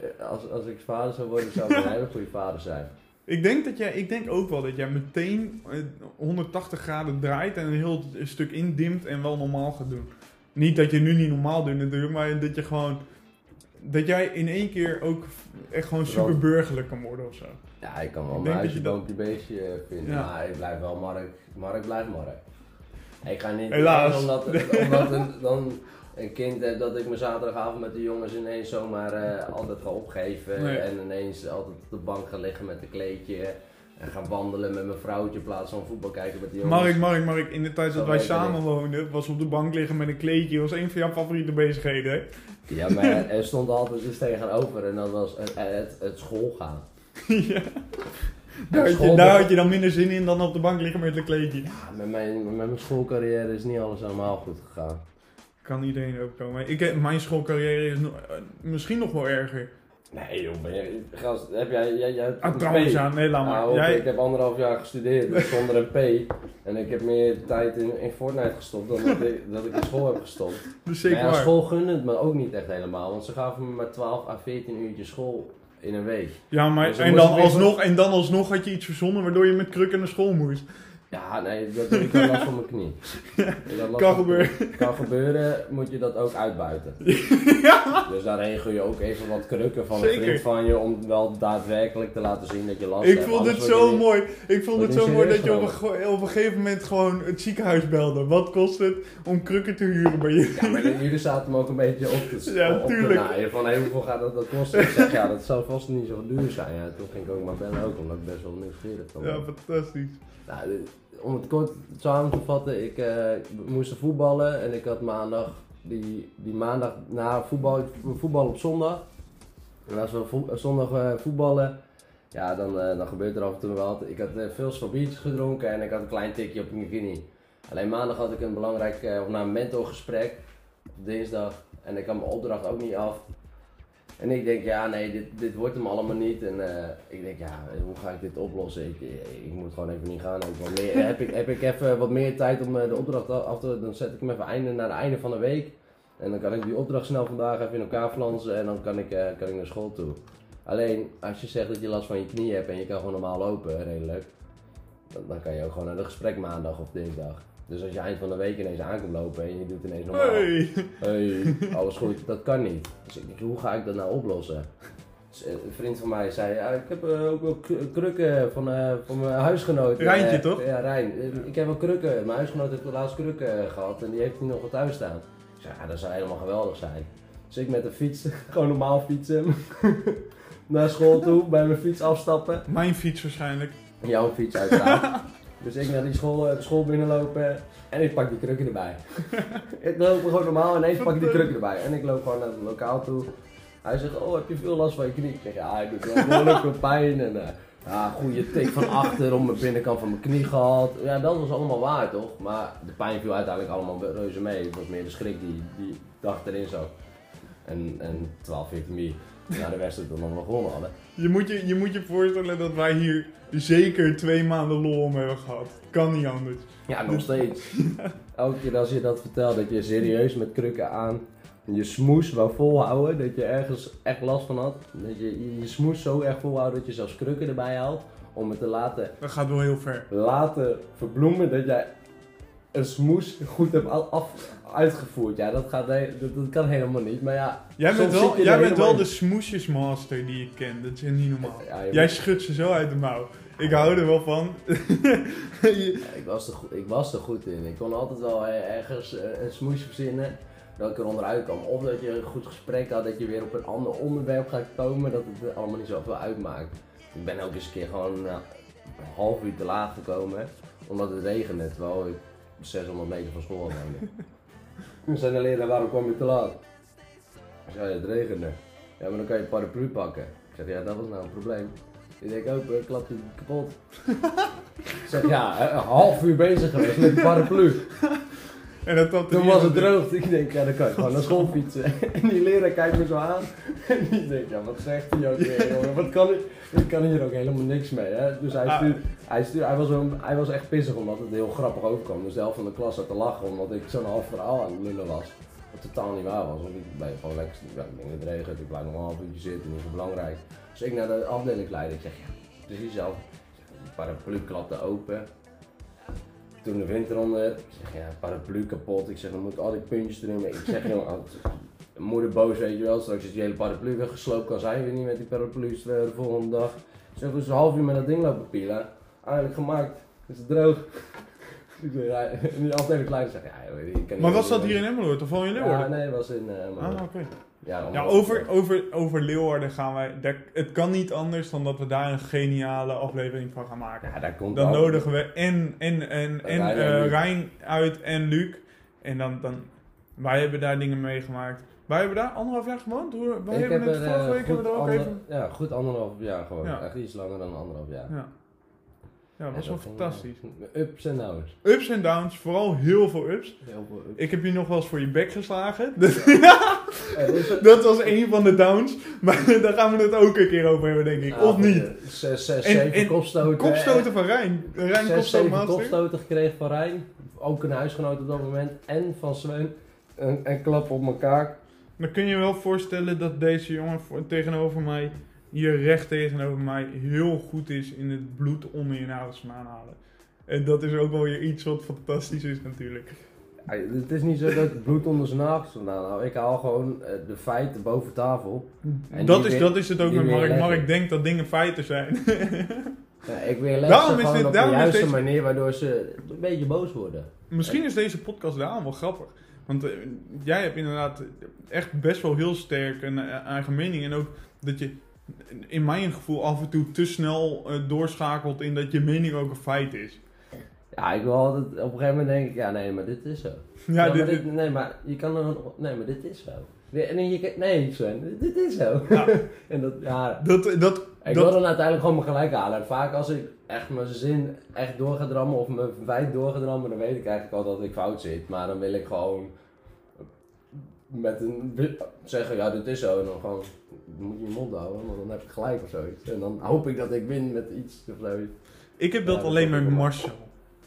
Eh, Als, als ik vader zou worden, zou ik een hele goede vader zijn. Ik denk, dat jij, ik denk ook wel dat jij meteen eh, 180 graden draait en een heel stuk indimt en wel normaal gaat doen. Niet dat je nu niet normaal doet natuurlijk, maar dat je gewoon... Dat jij in één keer ook echt gewoon super burgerlijk kan worden of zo. Ja, ik kan wel Ik mijn denk dat huisje, je dat- boompje, beestje eh, vinden. Ja. Maar ik blijf wel Mark. Mark blijft Mark. Ik ga niet... Helaas. Omdat, omdat een, dan... een kind heb dat ik mijn zaterdagavond met de jongens ineens zomaar eh, altijd ga opgeven. Nee. En ineens altijd op de bank ga liggen met een kleedje. En ga wandelen met mijn vrouwtje in plaats van voetbal kijken met de jongens. Mark, Mark, Mark, in de tijd dat wij samen woonden, was op de bank liggen met een kleedje, was een van jouw favoriete bezigheden, hè? Ja, maar er stond altijd iets tegenover en dat was het, het, het schoolgaan. ja. Daar had, je, school- daar had je dan minder zin in dan op de bank liggen met een kleedje. Ja, met, mijn, met mijn schoolcarrière is niet alles helemaal goed gegaan. Kan iedereen ook komen. Ik, mijn schoolcarrière is nog- eh, misschien nog wel erger. Nee joh, ben je, gast, heb jij, jij, jij Ah, trouwens, ja, nee, laat maar. Nou, Jij, Ik heb anderhalf jaar gestudeerd dus zonder een P. En ik heb meer tijd in, in Fortnite gestopt dan dat ik, dat ik in school heb gestopt. is zeker maar ja, school gunde het me ook niet echt helemaal. Want ze gaven me maar 12 à 14 uurtjes school in een week. Ja, maar Dus en, dan alsnog, en dan alsnog had je iets verzonnen waardoor je met krukken naar school moest. Ja, nee, dat, ik had last van mijn knie. Ik last Kan gebeuren. Kan gebeuren, moet je dat ook uitbuiten. Dus daar regel je ook even wat krukken van Zeker. een vriend van je om wel daadwerkelijk te laten zien dat je last Ik hebt. vond het zo niet- mooi. Ik vond het zo mooi dat je op een, op een gegeven moment gewoon het ziekenhuis belde. Wat kost het om krukken te huren bij je? Ja, maar jullie zaten me ook een beetje op te, Ja, op te tuurlijk. naaien van hey, hoeveel gaat dat, dat kosten? Ik zeg ja, dat zal vast niet zo duur zijn. Ja, toen ging ik ook maar bellen ook, omdat ik best wel nieuwsgierig was. Ja, fantastisch. Nou, om het kort samen te vatten, ik eh, moest voetballen en ik had maandag, die, die maandag na voetbal, voetbal op zondag. En als we vo- zondag eh, voetballen, ja, dan, eh, dan gebeurt er af en toe wel wat. Ik had eh, veel biertjes gedronken en ik had een klein tikje op mijn knie. Alleen maandag had ik een belangrijk, eh, of een mentorgesprek op dinsdag en ik had mijn opdracht ook niet af. En ik denk, ja, nee, dit, dit wordt hem allemaal niet. En eh, ik denk, ja, hoe ga ik dit oplossen? Ik, ik moet gewoon even niet gaan. Wat meer, heb, ik, heb ik even wat meer tijd om eh, de opdracht af te Dan zet ik hem even einde, naar het einde van de week. En dan kan ik die opdracht snel vandaag even in elkaar flansen en dan kan ik, eh, kan ik naar school toe. Alleen, als je zegt dat je last van je knie hebt en je kan gewoon normaal lopen, redelijk. Dan, dan kan je ook gewoon naar de gesprek maandag of dinsdag. Dus als je eind van de week ineens aankomt lopen en je doet ineens normaal. Hey. Hey, alles goed, dat kan niet. Dus ik denk, hoe ga ik dat nou oplossen? Dus, eh, een vriend van mij zei, ja, ik heb eh, ook wel krukken van, eh, van mijn huisgenoot. Rijntje, toch? Ja, Rijn. Ik heb wel krukken. Mijn huisgenoot heeft de laatste krukken eh, gehad en die heeft nu nog wat thuis staan. Ik zei, ja, dat zou helemaal geweldig zijn. Dus ik met de fiets, gewoon normaal fietsen, naar school toe, bij mijn fiets afstappen. Mijn fiets waarschijnlijk. Jouw fiets uiteraard. Dus ik naar die school, eh, de school binnenlopen en ik pak die krukken erbij. ik loop gewoon normaal en ineens pak ik die krukken erbij. En ik loop gewoon naar het lokaal toe. Hij zegt, oh heb je veel last van je knie? Ik zeg, ja, ik doe wel behoorlijk veel pijn. En eh, ja, goede tik van achter om mijn binnenkant van mijn knie gehad. Ja, dat was allemaal waar toch? Maar de pijn viel uiteindelijk allemaal reuze mee. Het was meer de schrik die, die dag erin zat. En, en 12, 14 mei na de wedstrijd dan nog gewonnen hadden. Je moet je, je moet je voorstellen dat wij hier zeker twee maanden lol om hebben gehad. Kan niet anders. Ja, nog steeds. Elke keer als je dat vertelt, dat je serieus met krukken aan je smoes wou volhouden, dat je ergens echt last van had. Dat je je, smoes zo erg volhoudt dat je zelfs krukken erbij haalt. Om het te laten, Dat gaat wel heel ver. laten verbloemen dat jij een smoes goed hebt al- af, uitgevoerd. Ja, dat, gaat, dat, dat kan helemaal niet. Maar ja, Jij bent wel, jij bent wel de smoesjesmaster die ik ken. Dat is niet normaal. Ja, Jij schudt ze zo uit de mouw. Ik hou er wel van. Je- Ja, ik, was er, goed- ik was er goed in. Ik kon altijd wel ergens eh, een smoesje verzinnen dat ik er onderuit kwam. Of dat je een goed gesprek had, dat je weer op een ander onderwerp gaat komen, dat het allemaal niet zoveel uitmaakt. Ik ben ook eens een keer gewoon eh, een half uur te laat gekomen, omdat het regende, terwijl ik 600 meter van school woonde. Zei de leraar, waarom kwam je te laat? Ik zei, het regende. Ja, maar dan kan je een paraplu pakken. Ik zeg, ja, dat was nou een probleem. Ik denk ook, ik klap die kapot. Ik zeg, ja, een half uur bezig geweest met de paraplu. En dat Toen was het droog. Ik denk, ja, dan kan je gewoon naar school fietsen. En die leraar kijkt me zo aan. En die denkt, ja, wat zegt hij ook weer, jongen? Wat kan ik? Ik kan hier ook helemaal niks mee, hè? Dus hij Ah. stuurde, hij, stuurde, hij, was een, hij was echt pissig omdat het heel grappig overkwam. Dus de helft van de klas zat te lachen omdat ik zo'n half verhaal aan het lullen was. Wat totaal niet waar was, want ik ben gewoon lekker, ik denk het regent, ik blijf nog een half uurtje zitten, niet zo belangrijk. Dus ik naar de afdelingsleider, ik zeg, ja, precies zelf. De paraplu klapte open. Toen de wind eronder, ik zeg, ja, paraplu kapot. Ik zeg, dan moet ik al die puntjes erin. Ik zeg, jongen, moeder boos, weet je wel. Straks is die hele paraplu weggesloopt, kan zij weer niet met die paraplu's de volgende dag. Ik zeg, dus een half uur met dat ding lopen pielen. Eindelijk gemaakt, is het droog. Ik die altijd een kleine zegt, ja, die kan niet Maar was dat hier in Emmeloord of al in Leeuwarden? Ja, nee, het was in... eh, Ah, oké. Ja, over, over, over Leeuwarden gaan wij. daar- het kan niet anders dan dat we daar een geniale aflevering van gaan maken. Ja, daar komt Dan wel- nodigen we en, en, en, en Rijn en eh. Rijn uit en Luc. En dan, dan. Wij hebben daar dingen meegemaakt. Wij hebben daar anderhalf jaar gewoond. Hoe, wij Ik hebben heb het vorige eh, week hebben we er ook ander- even. Ja, goed anderhalf jaar gewoon. Ja. Echt iets langer dan anderhalf jaar. Ja, ja dat was wel dat fantastisch. Ups en downs. Ups en downs, vooral heel veel ups. Heel veel ups. Ik heb je nog wel eens voor je bek geslagen. Het- Dat was een van de downs. Maar daar gaan we het ook een keer over hebben, denk ik. Of niet? eh, Zes, zes, En- zeven en kopstoten. Kopstoten van Rijn. Rijn Zes, kopstoot zeven master. kopstoten gekregen van Rijn. Ook een huisgenoot op dat moment. En van Sven. En, en klap op elkaar. Dan kun je wel voorstellen dat deze jongen voor- tegenover mij, hier recht tegenover mij, heel goed is in het bloed onder je nagels vandaan halen. En dat is ook wel weer iets wat fantastisch is natuurlijk. Het is niet zo dat ik bloed onder zijn nagels vandaan haal. Ik haal gewoon eh, de feiten boven tafel. En Dat is, weer- dat is het ook met Mark. Mark denkt dat dingen feiten zijn. Ja, ik weerleg Daarom is gewoon dit- op de daarom juiste deze- manier waardoor ze een beetje boos worden. Misschien is deze podcast daarom wel grappig. Want eh, jij hebt inderdaad echt best wel heel sterk een eh, eigen mening. En ook dat je in mijn gevoel af en toe te snel doorschakelt in dat je mening ook een feit is. Ja, ik wil altijd, op een gegeven moment denk ik, ja nee, maar dit is zo. Ja, Ja, dit, maar dit, nee, maar je kan er, nee, maar dit is zo. Nee, Nee, je, nee Sven, dit, is zo. Ja. en dat, ja, dat, dat, ik dat, wil dan uiteindelijk gewoon mijn gelijk halen. En vaak als ik echt mijn zin echt door ga drammen of mijn feit door ga drammen, dan weet ik eigenlijk al dat ik fout zit. Maar dan wil ik gewoon met een zeggen, ja dit is zo. En dan gewoon, moet je je mond houden, want dan heb ik gelijk of zoiets. En dan hoop ik dat ik win met iets of zoiets. ik heb dat Ja, alleen met. Marcel.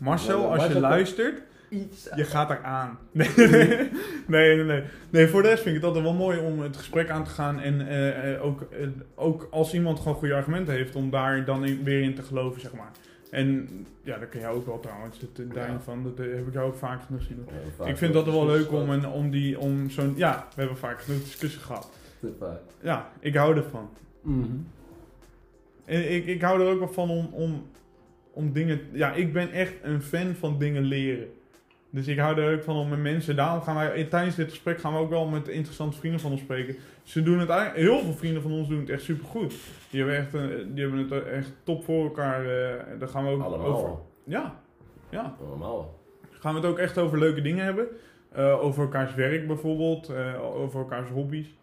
Marcel, als je luistert, Iets. je gaat er aan. Nee, nee, nee, nee. Nee, voor de rest vind ik het altijd wel mooi om het gesprek aan te gaan. En eh, eh, ook, eh, ook als iemand gewoon goede argumenten heeft, om daar dan in- weer in te geloven, zeg maar. En ja, dat ken jij ook wel trouwens, het Ja. van. Dat heb ik jou ook vaak genoeg zien doen. Ja, vaak Ik vind dat wel leuk om, een... om, die, om zo'n... Ja, we hebben vaak genoeg discussie gehad. Te vaak. Ja, ik hou ervan. Mhm. En ik, ik hou er ook wel van om, om, om dingen... Ja, ik ben echt een fan van dingen leren. Dus ik hou er ook van om met mensen... Daarom gaan wij... Tijdens dit gesprek gaan we ook wel met interessante vrienden van ons spreken. Ze doen het eigenlijk... Heel veel vrienden van ons doen het echt supergoed. Die hebben, echt, een- die hebben het echt top voor elkaar. eh, daar gaan we ook Allemaal. over... Ja, ja. Allemaal. Gaan we het ook echt over leuke dingen hebben. Eh, over elkaars werk bijvoorbeeld. eh, over elkaars hobby's.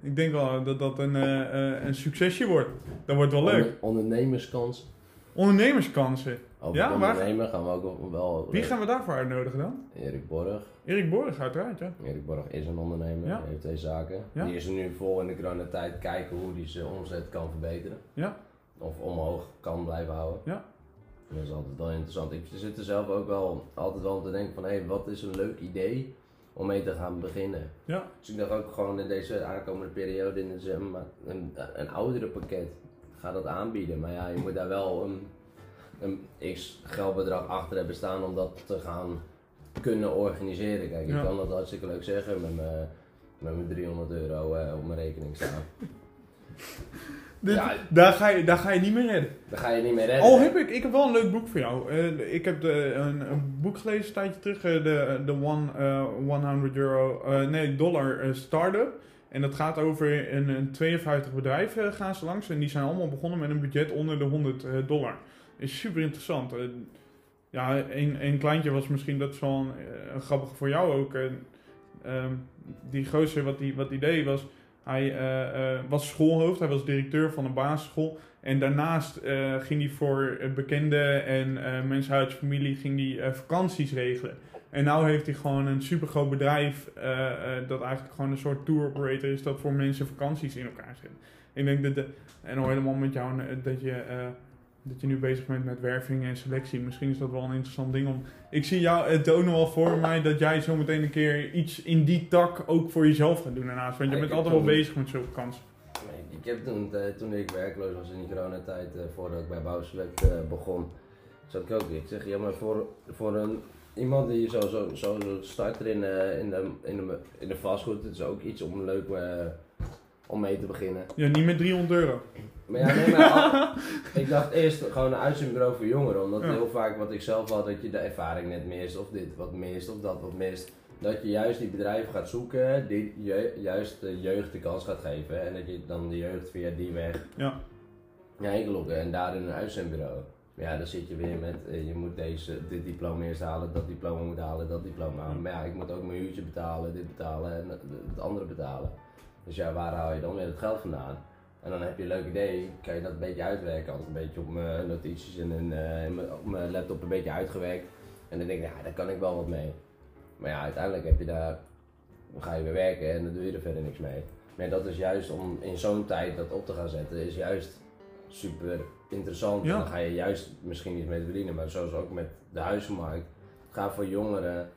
Ik denk wel dat dat een, eh, eh, een succesje wordt. Dat wordt wel leuk. Onder- ondernemerskans. Ondernemerskansen. Over Ja, ondernemen gaan we ook wel... Wie gaan we daarvoor uitnodigen dan? Erik Borg. Erik Borg uiteraard, ja. Erik Borg is een ondernemer, Ja. heeft twee zaken. Ja. Die is er nu vol in de coronatijd kijken hoe hij zijn omzet kan verbeteren. Ja. Of omhoog kan blijven houden. Ja. En dat is altijd wel interessant. Ik zit er zelf ook wel altijd wel te denken van hé, hey, wat is een leuk idee om mee te gaan beginnen. Ja. Dus ik dacht ook gewoon in deze aankomende periode in de zomer, een, een oudere pakket. Ga dat aanbieden. Maar ja, je moet daar wel een, een x geldbedrag achter hebben staan om dat te gaan kunnen organiseren. Kijk, ik Ja. kan dat hartstikke leuk zeggen met mijn, met mijn 300 euro eh, op mijn rekening staan. Dit- Ja. daar, ga je, daar ga je niet meer redden. Dan ga je niet meer redden. Al heb ik, ik heb wel een leuk boek voor jou. Eh, ik heb de, een, een boek gelezen een tijdje terug. eh, de, de one, eh, 100 euro, nee, dollar startup. En dat gaat over een, een 52 bedrijven eh, gaan ze langs. En die zijn allemaal begonnen met een budget onder de 100 eh, dollar. Is super interessant. Eh, ja, een, een kleintje was misschien, dat een grappige voor jou ook. eh, ehm, die gozer, wat die, wat die deed was... Hij was schoolhoofd, hij was directeur van een basisschool. En daarnaast ging hij voor bekenden en mensen uit zijn familie ging eh, vakanties regelen. En nu heeft hij gewoon een supergroot bedrijf eh, eh, dat eigenlijk gewoon een soort tour operator is dat voor mensen vakanties in elkaar zet. Ik denk dat de, en al helemaal met jou eh, dat je, dat je nu bezig bent met werving en selectie. Misschien is dat wel een interessant ding om. Ik zie jou het ook nog wel voor mij dat jij zo meteen een keer iets in die tak ook voor jezelf gaat doen daarnaast. Want je bent altijd wel bezig met zulke kansen. Ik heb toen, toen ik werkloos was in die coronatijd, voordat ik bij Bouwselect begon, zat ik ook. Ik zeg, ja, maar voor, voor een, iemand die zo, zo, zo, zo start in, eh, in, de, in, de, in de vastgoed, het is ook iets om leuk, eh, om mee te beginnen. Ja, niet met 300 euro. Maar ja, nee, maar al- ik dacht eerst gewoon een uitzendbureau voor jongeren. Omdat Ja. heel vaak wat ik zelf had, dat je de ervaring net mist. Of dit wat mist, of dat wat mist. Dat je juist die bedrijven gaat zoeken, die je, juist de jeugd de kans gaat geven. En dat je dan de jeugd via die weg Ja. ja, inlokken en daar in een uitzendbureau. Ja, dan zit je weer met, eh, je moet deze, dit diploma eerst halen, dat diploma moet halen, dat diploma halen. Maar ja, ik moet ook mijn huurtje betalen, dit betalen en het andere betalen. Dus ja, waar haal je dan weer het geld vandaan? En dan heb je een leuk idee, kan je dat een beetje uitwerken. Ik een beetje op mijn notities en in, eh, in mijn- op mijn laptop een beetje uitgewerkt. En dan denk ik, ja, daar kan ik wel wat mee. Maar ja, uiteindelijk heb je daar, dan ga je weer werken en dan doe je er verder niks mee. Maar dat is juist om in zo'n tijd dat op te gaan zetten, is juist super interessant. Ja. En dan ga je juist misschien niet mee verdienen, maar zoals ook met de huizenmarkt. Ga voor jongeren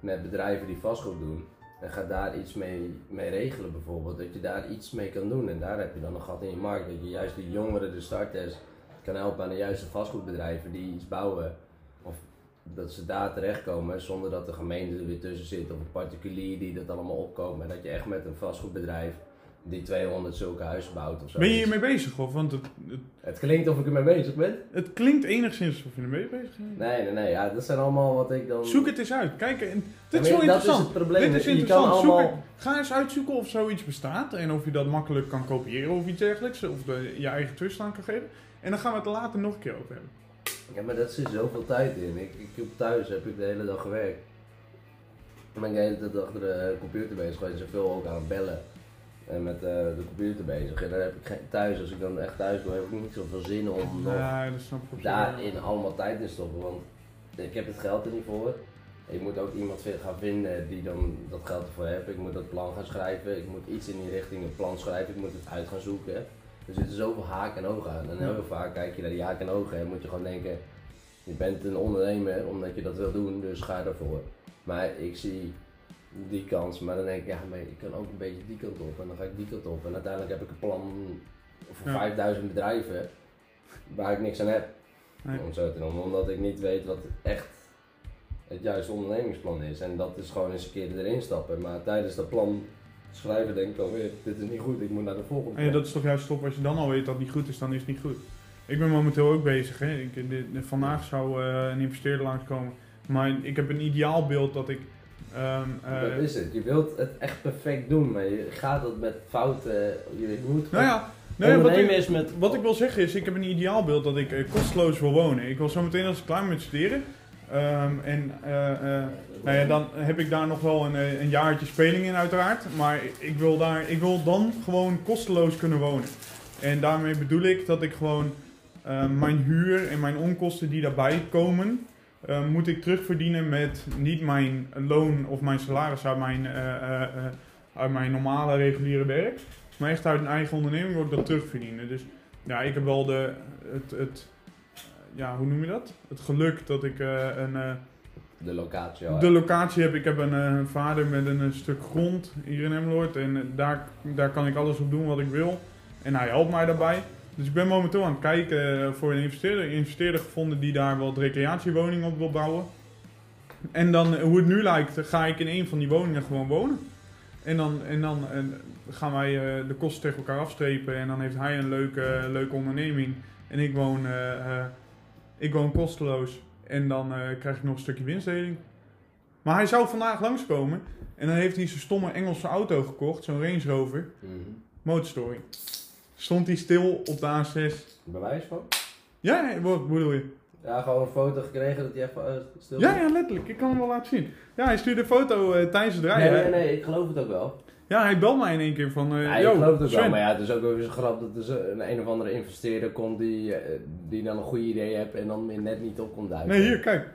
met bedrijven die vastgoed doen. En ga daar iets mee, mee regelen bijvoorbeeld. Dat je daar iets mee kan doen. En daar heb je dan een gat in je markt. Dat je juist die jongeren, de starters, kan helpen aan de juiste vastgoedbedrijven die iets bouwen. Of dat ze daar terechtkomen zonder dat de gemeente er weer tussen zit. Of een particulier die dat allemaal opkoopt. Maar dat je echt met een vastgoedbedrijf die 200 zulke huizen bouwt of zo. Ben je hiermee bezig of? Want het, het, Het klinkt of ik ermee bezig ben. het klinkt enigszins of je ermee bezig bent. Nee, nee, nee. Ja, dat zijn allemaal wat ik dan... Zoek het eens uit. Kijk, en, dit is wel dat interessant. is het probleem. Dit is Je kan interessant. Zoek allemaal- het- ga eens uitzoeken of zoiets bestaat en of je dat makkelijk kan kopiëren of iets dergelijks. Of de, je eigen twist aan kan geven. En dan gaan we het er later nog een keer over hebben. Ja, maar dat zit zoveel tijd in. Ik, ik heb thuis heb ik de hele dag gewerkt. Dan ben ik de hele tijd achter de computer bezig geweest. Zoveel ook aan het bellen. En met eh, de computer bezig. En dan heb ik geen, thuis, als ik dan echt thuis ben, heb ik niet zoveel zin om nog Ja, wel. daarin allemaal tijd in stoppen. Want ik heb het geld er niet voor. Ik moet ook iemand gaan vinden die dan dat geld ervoor heeft. Ik moet dat plan gaan schrijven. Ik moet iets in die richting een plan schrijven. Ik moet het uit gaan zoeken. Er zitten zoveel haken en ogen aan. En heel vaak kijk je naar die haken en ogen en moet je gewoon denken... Je bent een ondernemer omdat je dat wil doen, dus ga ervoor. Maar ik zie die kans, maar dan denk ik, ja, maar ik kan ook een beetje die kant op. En dan ga ik die kant op. En uiteindelijk heb ik een plan voor Ja. 5000 bedrijven waar ik niks aan heb. Nee. Om zo te noemen, omdat ik niet weet wat echt het juiste ondernemingsplan is. En dat is gewoon eens een keer erin stappen. Maar tijdens dat plan schrijven denk ik alweer, dit is niet goed, ik moet naar de volgende. En ja, dat is toch juist top als je dan al weet dat het niet goed is, dan is het niet goed. Ik ben momenteel ook bezig. Hè. Ik, dit, vandaag zou eh, een investeerder langskomen. Maar ik heb een ideaalbeeld dat ik. Ehm, eh, dat is het. Je wilt het echt perfect doen, maar je gaat het met fouten. Je moet nou ja, nee, wat, ik, is met. wat ik wil zeggen is, ik heb een ideaalbeeld dat ik eh, kosteloos wil wonen. Ik wil zo meteen als ik klaar ben met studeren. ehm, en eh, nou ja, dan heb ik daar nog wel een, een jaartje speling in uiteraard. Maar ik wil, daar, ik wil dan gewoon kosteloos kunnen wonen. En daarmee bedoel ik dat ik gewoon mijn huur en mijn onkosten die daarbij komen, eh, moet ik terugverdienen met niet mijn loon of mijn salaris uit mijn, eh, eh, uit mijn normale reguliere werk. Maar echt uit een eigen onderneming wil ik dat terugverdienen. Dus ja, ik heb wel de, het, het, ja, hoe noem je dat? Het geluk dat ik een, De locatie. al. de locatie heb. Ik heb een vader met een, stuk grond hier in Emmeloord. En daar, daar kan ik alles op doen wat ik wil. En hij helpt mij daarbij. Dus ik ben momenteel aan het kijken voor een investeerder. Een investeerder gevonden die daar wat recreatiewoningen op wil bouwen. En dan, eh, hoe het nu lijkt, ga ik in een van die woningen gewoon wonen. En dan, en dan eh, gaan wij eh, de kosten tegen elkaar afstrepen. En dan heeft hij een leuke, leuke onderneming. En ik woon, ik woon kosteloos. En dan krijg ik nog een stukje winstdeling. Maar hij zou vandaag langskomen. En dan heeft hij zijn stomme Engelse auto gekocht. Zo'n Range Rover. Mhm. Motorstoring. Stond hij stil op de A6. Bewijs van? Ja, ja, wat bedoel je? Ja, gewoon een foto gekregen dat hij even eh, stil Ja, ja, letterlijk. Ik kan hem wel laten zien. Ja, hij stuurde een foto eh, tijdens het Nee, rijden. nee, nee, ik geloof het ook wel. Ja, hij belt mij in één keer van... eh Ja, yo, ik geloof het ook Sven. wel, maar ja, het is ook wel weer zo grap dat er een, een of andere investeerder komt die, die dan een goed idee hebt en dan weer net niet op komt duiken. Nee, hier, kijk.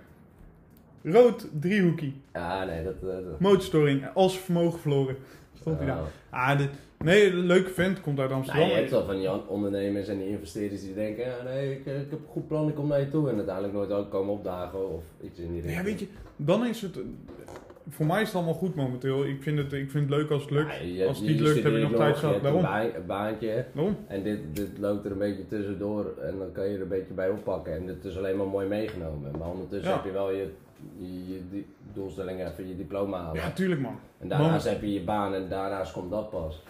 Rood driehoekie. Ja, nee, dat... dat Motorstoring. Als vermogen verloren. Stond hij daar. Oh. Ah, dit, nee, een leuke vent komt uit Nou, Amsterdam. je hebt wel van die ondernemers en die investeerders die denken, ja, nee, ik, eh, ik heb een goed plan, ik kom naar je toe. En uiteindelijk nooit ook komen opdagen of iets in die richting. Ja, weet je, dan is het... Voor mij is het allemaal goed momenteel. Ik vind het, ik vind het leuk als het lukt. Ja, je- als het je niet lukt, heb ik studeert nog tijd je hebt Daarom. Een, baan- een baantje Daarom. en dit, dit loopt er een beetje tussendoor en dan kan je er een beetje bij oppakken. En dit is alleen maar mooi meegenomen. Maar ondertussen Ja. heb je wel je, je, je doelstelling even je diploma halen. Ja, tuurlijk man. En daarnaast heb je je baan en daarnaast komt dat pas.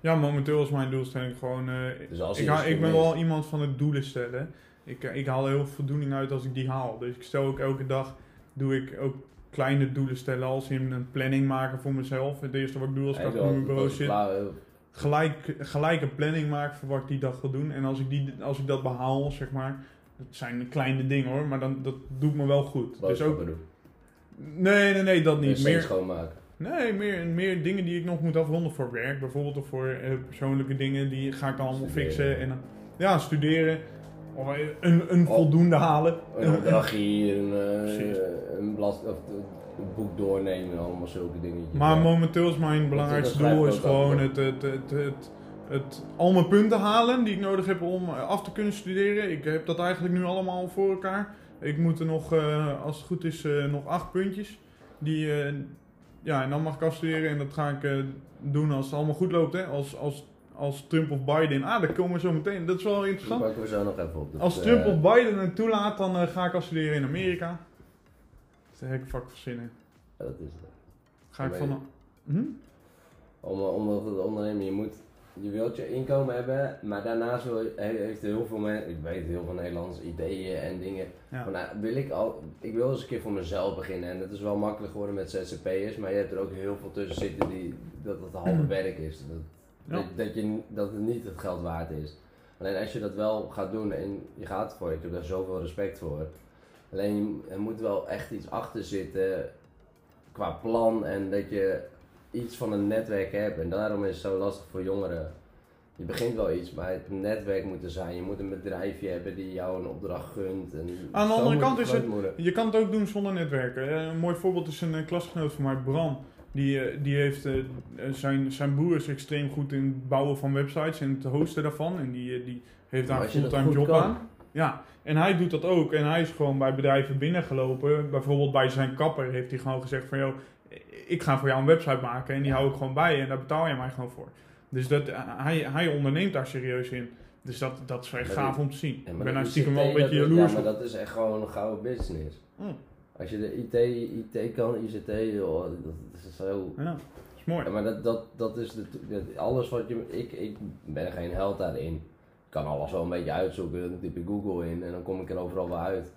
Ja, momenteel is mijn doelstelling gewoon... eh, Dus als ik, dus ik ben wel iemand van het doelen stellen. Ik, eh, ik haal heel veel voldoening uit als ik die haal. Dus ik stel ook elke dag, doe ik ook kleine doelen stellen. Als in een planning maken voor mezelf. Het eerste wat ik doe als ik achter mijn bureau zit. Gelijk, gelijk een planning maken voor wat ik die dag wil doen. En als ik, die, als ik dat behaal, zeg maar... Dat zijn kleine dingen hoor, maar dan, dat doet me wel goed. Dus ook, doen. nee, nee, nee, dat niet. Meer, schoonmaken. Nee, meer, meer dingen die ik nog moet afronden voor werk. Bijvoorbeeld of voor eh, persoonlijke dingen. Die ga ik dan allemaal Studeren. fixen. En ja, studeren. Of eh, een, een Oh. voldoende halen. Een opdrachtje een, eh, een, blad, of een boek doornemen, allemaal zulke dingetjes. Maar Ja. momenteel is mijn belangrijkste doel is gewoon het, het, het, het, het, al mijn punten halen die ik nodig heb om eh, af te kunnen studeren. Ik heb dat eigenlijk nu allemaal voor elkaar. Ik moet er nog, eh, als het goed is, eh, nog acht puntjes. Die, ja, en dan mag ik afstuderen en dat ga ik doen als het allemaal goed loopt. Hè? Als, als, als Trump of Biden, ah, daar komen we zo meteen. Dat is wel Dat interessant. pakken we zo nog even op. Dus, Als Trump of Biden het toelaat, dan ga ik afstuderen in Amerika. Dat is een hekke vak van zinnen. dat is het. Ga ik van... Hm? Om, om dat te ondernemen, je moet, je wilt je inkomen hebben, maar daarnaast wil heeft heel veel mensen, ik weet heel veel Nederlanders ideeën en dingen. Ja. Maar nou, wil ik al, ik wil eens een keer voor mezelf beginnen en dat is wel makkelijk geworden met ZZP'ers, maar je hebt er ook heel veel tussen zitten die, dat het halve werk is. Dat, Ja. dat, dat, je, dat het niet het geld waard is. Alleen als je dat wel gaat doen en je gaat ervoor, ik heb daar zoveel respect voor. Alleen je- er moet wel echt iets achter zitten qua plan en dat je iets van een netwerk hebt. En daarom is het zo lastig voor jongeren. Je begint wel iets, maar het netwerk moet er zijn. Je moet een bedrijfje hebben die jou een opdracht gunt. En Aan de andere kant is het-. Je kan het ook doen zonder netwerken. Een mooi voorbeeld is een eh, klasgenoot van mij, Bram. Die, eh, die heeft, eh, zijn, zijn broer is extreem goed in het bouwen van websites en het hosten daarvan. En die, die heeft daar een fulltime job kan. aan. Ja, en hij doet dat ook. En hij is gewoon bij bedrijven binnengelopen. Bijvoorbeeld bij zijn kapper heeft hij gewoon gezegd van... joh, ik ga voor jou een website maken en die hou ik gewoon bij en daar betaal je mij gewoon voor. Dus dat, eh, hij, hij onderneemt daar serieus in. Dus dat, dat is echt Maar gaaf die- om te zien. Ja, ik ben de stiekem wel een beetje jaloers Ja, maar dat is echt gewoon een gouden business. Mm. Als je de IT, IT kan, ICT, joh, dat, dat is zo... Ja, dat is mooi. Ja, maar dat, dat, dat is de, dat- alles wat je. Ik, ik ben geen held daarin. Ik kan alles wel een beetje uitzoeken. Dan typ ik Google in en dan kom ik er overal wel uit.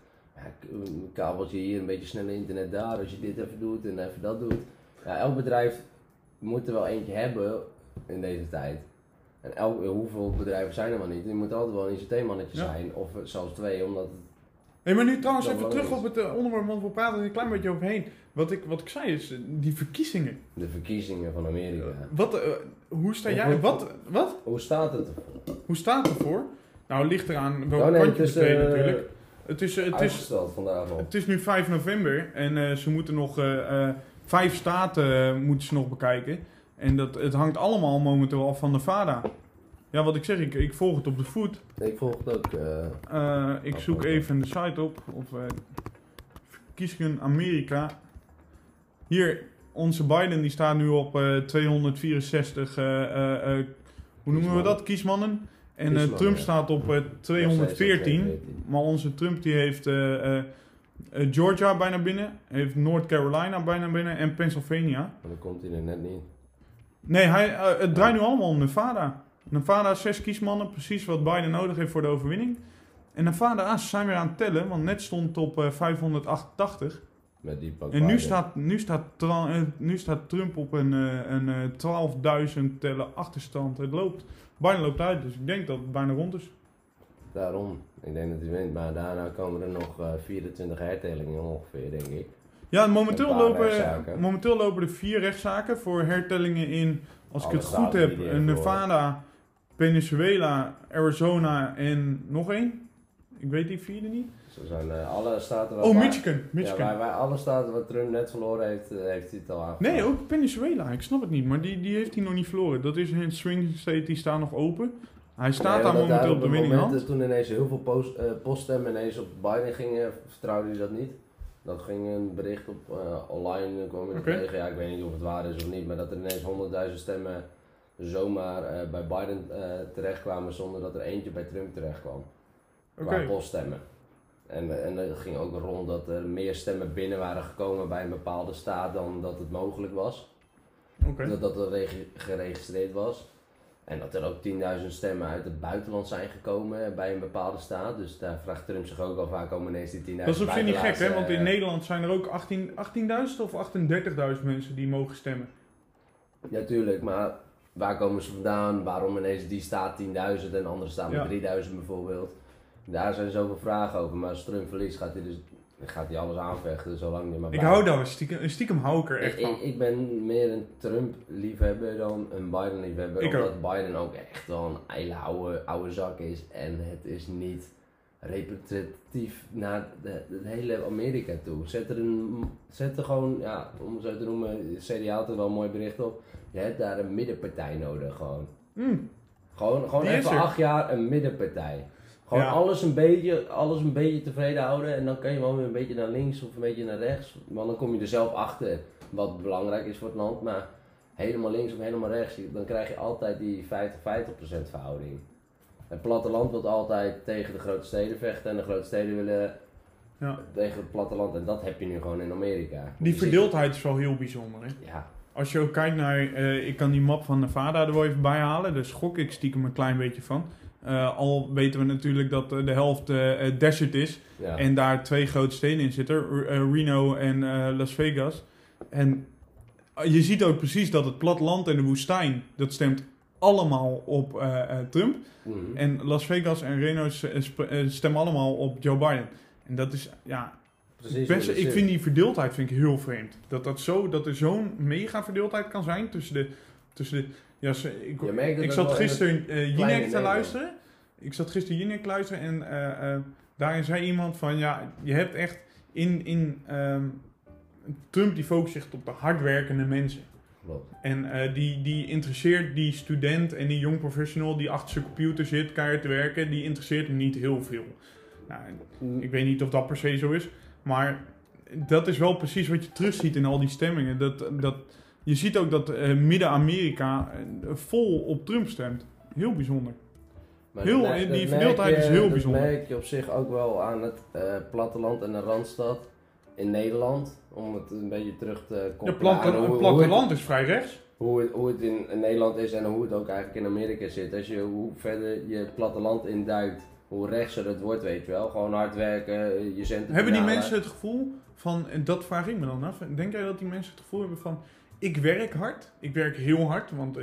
Een kabeltje hier, een beetje sneller internet daar. Als je dit even doet en even dat doet. Ja, elk bedrijf moet er wel eentje hebben in deze tijd. En elk, hoeveel bedrijven zijn er wel niet? Je moet altijd wel een ICT-mannetje Ja. zijn, of zelfs twee, omdat het Hey, maar nu trouwens even terug op het eh, onderwerp, want we praten er een klein beetje overheen. Wat ik, wat ik zei is, eh, die verkiezingen. de verkiezingen van Amerika. Wat, eh, hoe sta jij, wat- wat, wat? Hoe staat het ervoor? Hoe staat het ervoor? Nou, het ligt eraan welke Oh nee, kant je natuurlijk. Het is, eh, het, is, uitgesteld vandaag al. het is nu 5 november en eh, ze moeten nog eh, vijf staten moeten ze nog bekijken. En dat, het hangt allemaal momenteel af van Nevada. Ja, wat ik zeg, ik, ik volg het op de voet. Ik volg het ook. ik zoek even de site op. Of verkiezingen Amerika. Hier, onze Biden die staat nu op eh, 264. eh, eh, eh, hoe noemen we dat? Kiesmannen. En eh, Trump staat op eh, 214. Maar onze Trump die heeft eh, eh, eh, Georgia bijna binnen. Heeft North Carolina bijna binnen. En Pennsylvania. Maar dan komt hij er net niet. Nee, hij, eh, het draait nu allemaal om Nevada. Nevada, zes kiesmannen, precies wat Biden nodig heeft voor de overwinning. En Nevada, ze zijn weer aan het tellen, want net stond het op eh, 588. Met die En nu staat, nu, staat, eh, nu staat Trump op een, eh, een eh, 12.000 tellen achterstand. Het loopt, Biden loopt uit, dus ik denk dat het bijna rond is. Daarom. Ik denk dat hij wint. Maar daarna komen er nog eh, 24 hertellingen ongeveer, denk ik. Ja, momenteel lopen, momenteel lopen er vier rechtszaken voor hertellingen in, als ik het goed heb, eh, Nevada, Venezuela, Arizona en nog één. Ik weet die vierde niet. Zijn eh, alle staten waar... Oh, waar- Michigan. Michigan. Ja, waar, waar alle staten waar Trump net verloren heeft, eh, heeft hij het al aangepakt. Nee, ook Venezuela. Ik snap het niet, maar die, die heeft hij nog niet verloren. Dat is een swing state, die staat nog open. Hij staat Nee, daar momenteel op de winning dat Toen ineens heel veel post, eh, poststemmen ineens op Biden gingen, vertrouwde hij dat niet. Dat ging een bericht op eh, online, kwam Oké. tegen. Ja, ik weet niet of het waar is of niet, maar dat er ineens 100.000 stemmen zomaar eh, bij Biden eh terechtkwamen zonder dat er eentje bij Trump terechtkwam. Qua poststemmen. En, en er ging ook rond dat er meer stemmen binnen waren gekomen bij een bepaalde staat dan dat het mogelijk was. oké. Dat dat er regi- geregistreerd was. En dat er ook 10.000 stemmen uit het buitenland zijn gekomen bij een bepaalde staat. Dus daar vraagt Trump zich ook al vaak om ineens die 10.000 Dat is op zich niet gek, hè? Want in eh, Nederland zijn er ook 18 18.000 of 38.000 mensen die mogen stemmen. Ja, tuurlijk, maar waar komen ze vandaan? Waarom ineens die staat 10.000 en de andere staat met Ja. 3000 bijvoorbeeld? Daar zijn zoveel vragen over, maar als Trump verliest gaat hij dus gaat hij alles aanvechten, zolang hij maar Ik hou daar stiekem, stiekem hou ik er echt Ik, van. ik, ik ben meer een Trump-liefhebber dan een Biden-liefhebber. Omdat Biden ook echt wel een hele oude, oude zak is. En het is niet representatief naar het hele Amerika toe. Zet er, een, zet er gewoon, ja, om het zo te noemen, CDA had er wel een mooi bericht op. Je hebt daar een middenpartij nodig gewoon. Mm. Gewoon, gewoon Die even acht jaar een middenpartij. Gewoon Ja. alles, een beetje, alles een beetje tevreden houden en dan kan je wel weer een beetje naar links of een beetje naar rechts. Want dan kom je er zelf achter wat belangrijk is voor het land. Maar helemaal links of helemaal rechts, dan krijg je altijd die 50-50% verhouding. Het platteland wil altijd tegen de grote steden vechten en de grote steden willen Ja. tegen het platteland. En dat heb je nu gewoon in Amerika. Die ziet- verdeeldheid is wel heel bijzonder, hè? Ja, Als je ook kijkt naar, eh, ik kan die map van Nevada er wel even bij halen, daar schok ik stiekem een klein beetje van. Eh, al weten we natuurlijk dat eh, de helft eh, desert is ja. en daar twee grote steden in zitten, Reno en Las Vegas. En je ziet ook precies dat het platteland en de woestijn, dat stemt allemaal op Trump. Mhm. En Las Vegas en Reno stemmen allemaal op Joe Biden. En dat is, ja, Precies best, ik vind die verdeeldheid vind ik heel vreemd. Dat, dat, zo, dat er zo'n mega verdeeldheid kan zijn tussen de... Tussen de ja, ze- ik, ik ook zat gisteren eh Jinek te luisteren. Ik zat gisteren Jinek te luisteren en eh, eh, daarin zei iemand van... Ja, je hebt echt in... in ehm, Trump die focust zich op de hardwerkende mensen. Klopt. En die, die interesseert die student en die jong professional die achter zijn computer zit, keihard te werken, die interesseert hem niet heel veel. Nou, ik weet niet of dat per se zo is, maar dat is wel precies wat je terugziet in al die stemmingen. Dat, dat, je ziet ook dat eh, Midden-Amerika eh, vol op Trump stemt. Heel bijzonder. Maar Heel- dat merk- die verdeeldheid is heel bijzonder. Dat merk je op zich ook wel aan het eh, platteland en de randstad in Nederland. Om het een beetje terug te Ja, koppelen platte, een hoe, platteland is vrij rechts. hoe, het, hoe het in, in Nederland is en hoe het ook eigenlijk in Amerika zit. Als je, hoe verder je het platteland induikt, hoe rechtser het wordt, weet je wel. Gewoon hard werken, je centen Hebben die mensen het gevoel van, en dat vraag ik me dan af, denk jij dat die mensen het gevoel hebben van, ik werk hard, ik werk heel hard, want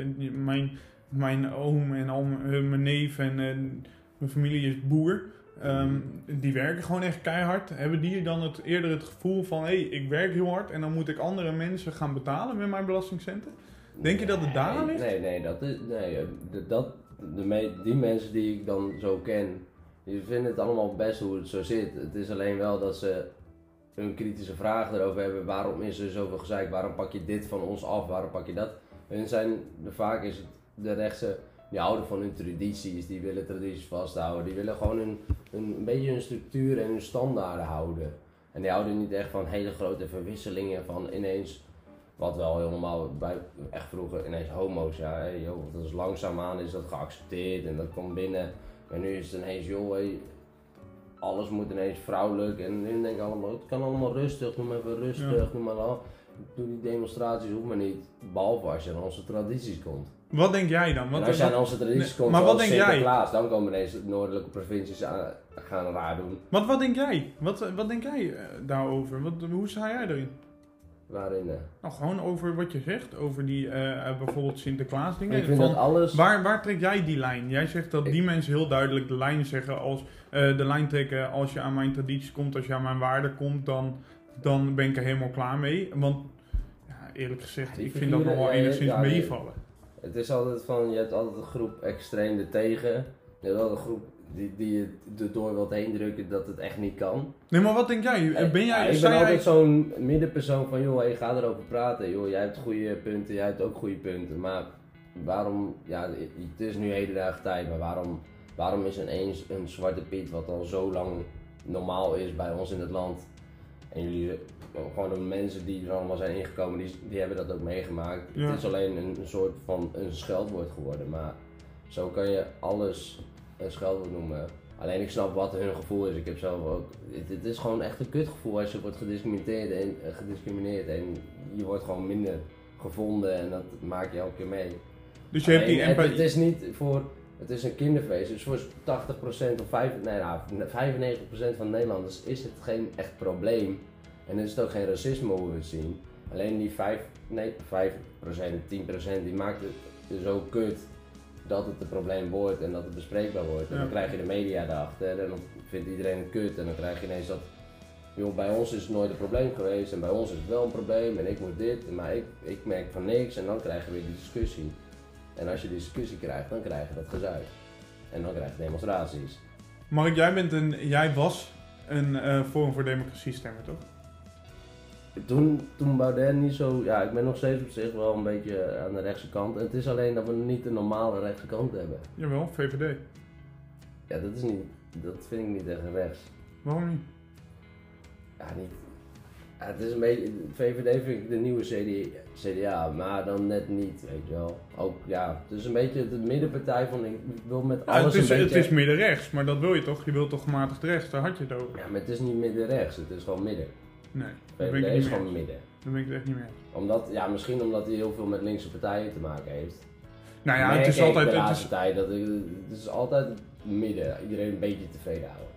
mijn, mijn oom en al mijn, eh, mijn neef en mijn familie is boer, Ehm, die werken gewoon echt keihard. Hebben die dan het, eerder het gevoel van, hé, hey, ik werk heel hard en dan moet ik andere mensen gaan betalen met mijn belastingcenten? Denk je dat het daar Nee, ligt? Nee, nee, dat is, nee, eh, dat, de me- die mensen die ik dan zo ken, die vinden het allemaal best hoe het zo zit. Het is alleen wel dat ze een kritische vraag erover hebben. Waarom is er zoveel gezeik? Waarom pak je dit van ons af? Waarom pak je dat? Hun zijn, vaak is het de rechtse, die houden van hun tradities, die willen tradities vasthouden. Die willen gewoon hun, een beetje hun structuur en hun standaarden houden. En die houden niet echt van hele grote verwisselingen van ineens wat wel heel normaal bij echt vroeger ineens homo's. Ja, joh, dat is langzaamaan is dat geaccepteerd en dat komt binnen. En nu is het ineens, joh, alles moet ineens vrouwelijk. En nu denk ik allemaal, het kan allemaal rustig, maar even rustig, Ja. doe maar al. Doe die demonstraties, hoeft maar niet. Behalve als je aan onze tradities komt. Wat denk jij dan? Want, als je aan onze tradities Nee, komt, maar wat denk jij? Dan komen ineens de noordelijke provincies aan, gaan raar doen. wat, wat denk jij? Wat, wat denk jij eh, daarover? Wat, hoe sta jij erin? Waarin? eh, Nou, gewoon over wat je zegt, over die eh, eh, bijvoorbeeld Sinterklaas dingen. ik vind Van, dat alles... waar, waar trek jij die lijn? Jij zegt dat Ik- die mensen heel duidelijk de lijn zeggen als de lijn trekken als je aan mijn tradities komt, als je aan mijn waarden komt, dan, dan ben ik er helemaal klaar mee. Want ja, eerlijk gezegd, Die ik vind dat nog wel enigszins ja, meevallen. Het is altijd van, je hebt altijd een groep extreem er tegen. Je hebt altijd een groep die, die je erdoor wilt heen drukken dat het echt niet kan. Nee, maar wat denk jij? Eh, Ben Ja, jij, ik sta ben jij altijd zo'n middenpersoon van, joh, hey, ga erover praten. Joh, jij hebt goede punten, jij hebt ook goede punten. Maar waarom, ja, het is nu hedendaagse tijd, maar waarom, waarom is ineens een zwarte piet, wat al zo lang normaal is bij ons in het land. En jullie, gewoon de mensen die er allemaal zijn ingekomen, die, die hebben dat ook meegemaakt. Ja. Het is alleen een, een soort van een scheldwoord geworden, maar zo kan je alles een scheldwoord noemen. Alleen ik snap wat hun gevoel is. Ik heb zelf ook. Het, het is gewoon echt een kutgevoel als je wordt gediscrimineerd en, eh, gediscrimineerd en je wordt gewoon minder gevonden en dat maak je elke keer mee. Dus je hebt die het, empathie. het is niet voor, het is een kinderfeest, dus voor 80% of 5, nee, nou, 95% van de Nederlanders is het geen echt probleem. En is het ook geen racisme hoe we het zien. Alleen die 5, nee, 5%, 10% die maakt het zo kut dat het een probleem wordt en dat het bespreekbaar wordt. En dan krijg je de media erachter en dan vindt iedereen het kut en dan krijg je ineens dat joh, bij ons is het nooit een probleem geweest en bij ons is het wel een probleem en ik moet dit, maar ik, ik merk van niks en dan krijg je weer die discussie. En als je die discussie krijgt, dan krijg je dat gezuik. En dan krijg je demonstraties. Mark, jij, bent een, jij was een eh, Forum voor Democratie stemmer, toch? Toen, toen Baudet niet zo, ja, ik ben nog steeds op zich wel een beetje aan de rechtse kant. En het is alleen dat we niet een normale rechtse kant hebben. Jawel, VVD. Ja, dat is niet, dat vind ik niet echt rechts. Waarom niet? Ja, niet. Ja, het is een beetje, VVD vind ik de nieuwe CD, CDA, maar dan net niet, weet je wel. Ook, ja, het is een beetje de middenpartij van, ik wil met Ja, alles het, is, een beetje... het is midden-rechts, maar dat wil je toch? Je wilt toch gematigd rechts? Daar had je het over. Ja, maar het is niet midden-rechts, het is gewoon midden. Nee, daar ben ik is gewoon midden. Daar ben ik het echt niet mee eens. Omdat, ja, misschien omdat hij heel veel met linkse partijen te maken heeft. Nou ja, het is altijd... de Het is, tijd dat ik, het is altijd midden. Iedereen een beetje tevreden houden.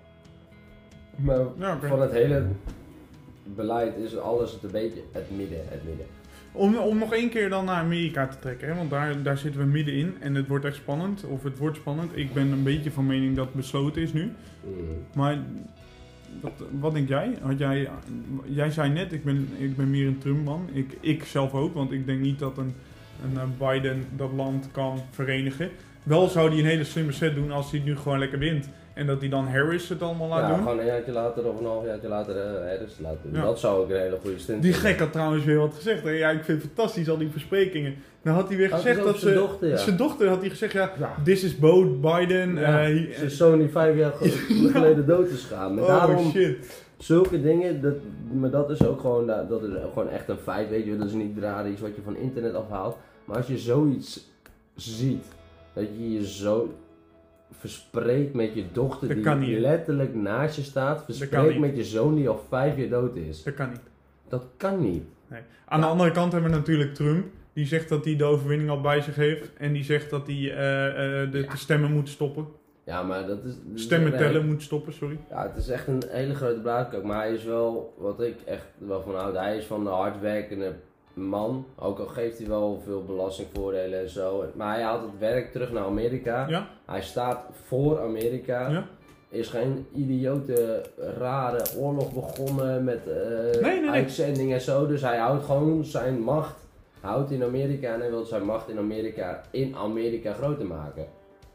Maar ja, van het hele beleid is alles het een beetje het midden, het midden. Om, om nog één keer dan naar Amerika te trekken, hè, want daar, daar zitten we middenin en het wordt echt spannend, of het wordt spannend. Ik ben een beetje van mening dat het besloten is nu. Mm. Maar wat, denk jij? Had jij? Jij zei net, ik ben, ik ben meer een Trump-man. Ik, ik zelf ook, want ik denk niet dat een, een eh, Biden dat land kan verenigen. Wel zou hij een hele slimme set doen als hij het nu gewoon lekker wint. En dat hij dan Harris het allemaal laat ja, doen. gewoon een jaartje later of een half jaartje later uh, Harris laten doen. Ja. Dat zou ik een hele goede stunt Die gek had trouwens weer wat gezegd. Hè? Ja, ik vind het fantastisch, al die versprekingen. Dan had hij weer gezegd dat zijn ze... dochter, ja. Zijn dochter had hij gezegd, ja, Ja. this is both Biden. Ja, eh, he- zijn zoon die vijf jaar ge- geleden dood is gegaan. Maar oh daarom, shit. zulke dingen, dat, maar dat is ook gewoon, dat is gewoon echt een feit, weet je. wel. Dat is niet raar iets wat je van internet afhaalt. Maar als je zoiets ziet, dat je je zo verspreekt met je dochter Dat die niet. letterlijk naast je staat, niet. met je zoon die al vijf jaar dood is. Dat kan niet. Dat kan niet. Nee. Aan de andere kant hebben we natuurlijk Trump. Die zegt dat hij de overwinning al bij zich heeft. En die zegt dat hij eh, eh, de, de stemmen moet stoppen. Ja, maar dat is... Stemmen nee. tellen moet stoppen, sorry. Ja, het is echt een hele grote blaadkoek. Maar hij is wel, wat ik echt wel van houd, hij is van de hardwerkende man. Ook al geeft hij wel veel belastingvoordelen en zo. Maar hij haalt het werk terug naar Amerika. Ja? Hij staat voor Amerika. Ja? Is geen idiote, rare oorlog begonnen met eh, Nee, nee, nee. uitzendingen en zo. Dus hij houdt gewoon zijn macht. Houdt in Amerika en hij wil zijn macht in Amerika, in Amerika groter maken.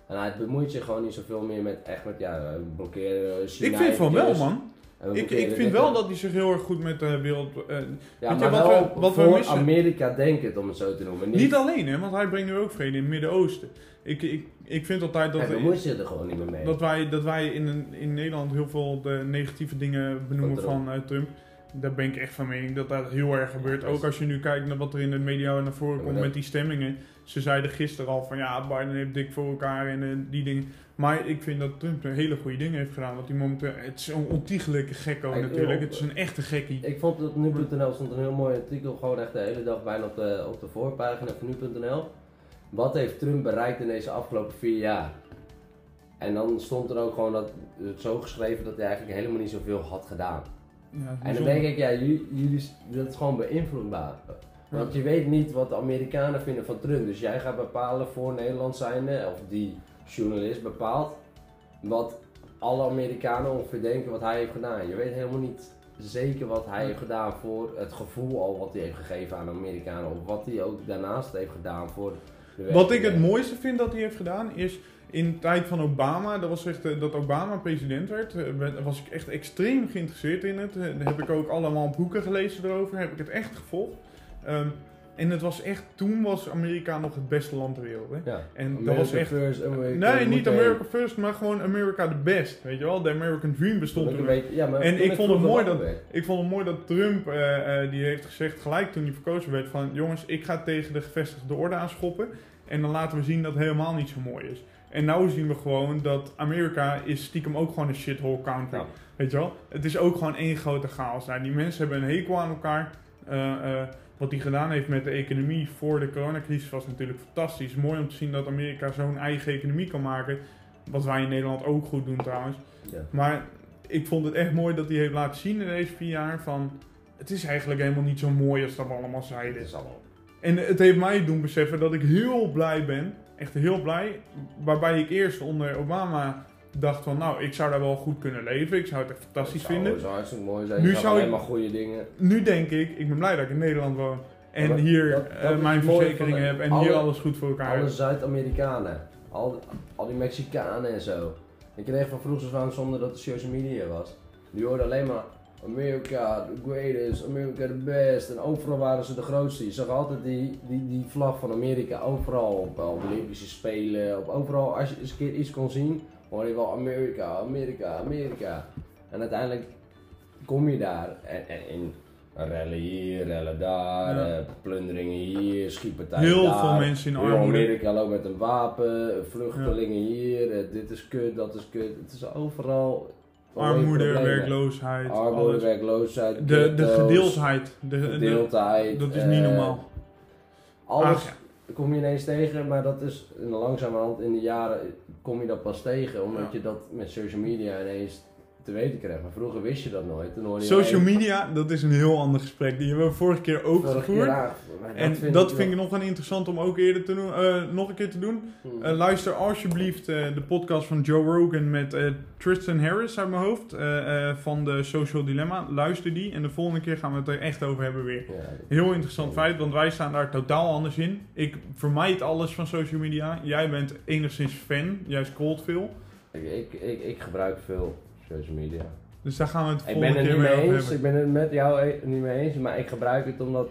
En hij bemoeit zich gewoon niet zoveel meer met echt met ja, blokkeren China. Ik vind van wel, man. We Ik, ik vind wel dat hij zich heel erg goed met de wereld... eh, Ja, weet je maar wat wel we- wat we voor missen? Amerika denkend, om het zo te noemen. Niet, niet alleen, hè, want hij brengt nu ook vrede in het Midden-Oosten. Ik, ik, ik vind altijd dat... we- er gewoon niet meer mee. Dat wij, dat wij in, een- in Nederland heel veel de negatieve dingen benoemen Van Trump. van eh, Trump. Daar ben ik echt van mening dat dat heel erg gebeurt. Ja, Ook als je nu kijkt naar wat er in de media naar voren Ja, komt met die stemmingen. Ze zeiden gisteren al van ja, Biden heeft dik voor elkaar en eh, die dingen. Maar ik vind dat Trump een hele goede dingen heeft gedaan. Want die momenteel, het is een ontiegelijke gekko natuurlijk. Het is een echte gekkie. Ik vond op nu.nl stond een heel mooi artikel, gewoon echt de hele dag bijna op de, op de voorpagina van nu.nl. Wat heeft Trump bereikt in deze afgelopen vier jaar? En dan stond er ook gewoon dat, het zo geschreven dat hij eigenlijk helemaal niet zoveel had gedaan. Ja, En dan denk ik, ja, jullie, jullie dat is gewoon beïnvloedbaar. Want je weet niet wat de Amerikanen vinden van Trump. Dus jij gaat bepalen voor Nederland zijnde, of die journalist bepaalt, wat alle Amerikanen ongeveer denken wat hij heeft gedaan. Je weet helemaal niet zeker wat hij heeft gedaan voor het gevoel al wat hij heeft gegeven aan de Amerikanen. Of wat hij ook daarnaast heeft gedaan voor de Wat ik het mooiste vind dat hij heeft gedaan is in de tijd van Obama, dat was echt, eh, dat Obama president werd, eh, werd- was ik echt extreem geïnteresseerd in het. Eh, Daar heb ik ook allemaal boeken gelezen erover, heb ik het echt gevolgd. Ehm, en het was echt, toen was Amerika nog het beste land ter wereld. Hè? Ja. En dat was echt. first, America Nee, niet America first, maar gewoon America the best. Weet je wel, de American Dream bestond ja, maar En ik vond het mooi dat-. Ik vond het mooi dat Trump, eh, eh, die heeft gezegd, gelijk toen hij verkozen werd, van jongens, ik ga tegen de gevestigde orde aanschoppen. En dan laten we zien dat het helemaal niet zo mooi is. En nu zien we gewoon dat Amerika is stiekem ook gewoon een shithole country. Ja. Weet je wel? Het is ook gewoon één grote chaos. Nou, die mensen hebben een hekel aan elkaar. Eh, eh, wat hij gedaan heeft met de economie voor de coronacrisis was natuurlijk fantastisch. Mooi om te zien dat Amerika zo'n eigen economie kan maken. Wat wij in Nederland ook goed doen trouwens. Ja. Maar ik vond het echt mooi dat hij heeft laten zien in deze vier jaar van... Het is eigenlijk helemaal niet zo mooi als dat we allemaal zeiden. is allemaal. En het heeft mij doen beseffen dat ik heel blij ben. Echt heel blij. Waarbij ik eerst onder Obama dacht van... Nou, ik zou daar wel goed kunnen leven. Ik zou het echt fantastisch Dat zou- vinden. zou hartstikke mooi zijn. Nu zou alleen maar goede dingen. Nu denk ik, ik ben blij dat ik in Nederland woon. En dat- hier dat- eh, mijn het verzekeringen van heb. En alle- hier alles goed voor elkaar Alle. Zuid-Amerikanen, al, al die Mexicanen en zo. Ik kreeg van vroeger aan zonder dat er social media was. Die hoorden alleen maar America, the greatest, America the best. En overal waren ze de grootste. Je zag altijd die, die, die vlag van Amerika overal. Op, op Olympische Spelen, op overal. Als je eens een keer iets kon zien, hoorde je wel Amerika, Amerika, Amerika. En uiteindelijk kom je daar en, en, en rellen hier, rellen daar, Ja. eh, plunderingen hier, schietpartijen Heel daar. veel mensen in armoede. Amerika loopt met een wapen, vluchtelingen hier, eh, dit is kut, dat is kut. Het is overal. Armoede, werkloosheid, Armoede, alles. werkloosheid, De, de ghetto's, gedeeldheid. De, de, verdeeldheid, dat is eh, niet normaal. Alles Ach, ja. kom je ineens tegen, maar dat is in de langzamerhand in de jaren kom je dat pas tegen, omdat Ja. je dat met social media ineens te weten krijgt. Maar vroeger wist je dat nooit. Toen hoorde je Social media, dat is een heel ander gesprek. Die hebben we vorige keer ook Vorige gevoerd. keer, ja, maar en vind dat ik vind ik nog een interessant om ook eerder te doen, eh, nog een keer te doen. Hmm. Eh, luister alsjeblieft eh, de podcast van Joe Rogan met Tristan Harris uit mijn hoofd. van de Social Dilemma. Luister die en de volgende keer gaan we het er echt over hebben weer. Heel interessant feit, want wij staan daar totaal anders in. Ik vermijd alles van social media. Jij bent enigszins fan, jij scrolt veel. ik, ik, ik, ik gebruik veel social media. Dus daar gaan we het Ik ben volgende het keer niet mee eens, ik ben het met jou e- niet mee eens, maar ik gebruik het omdat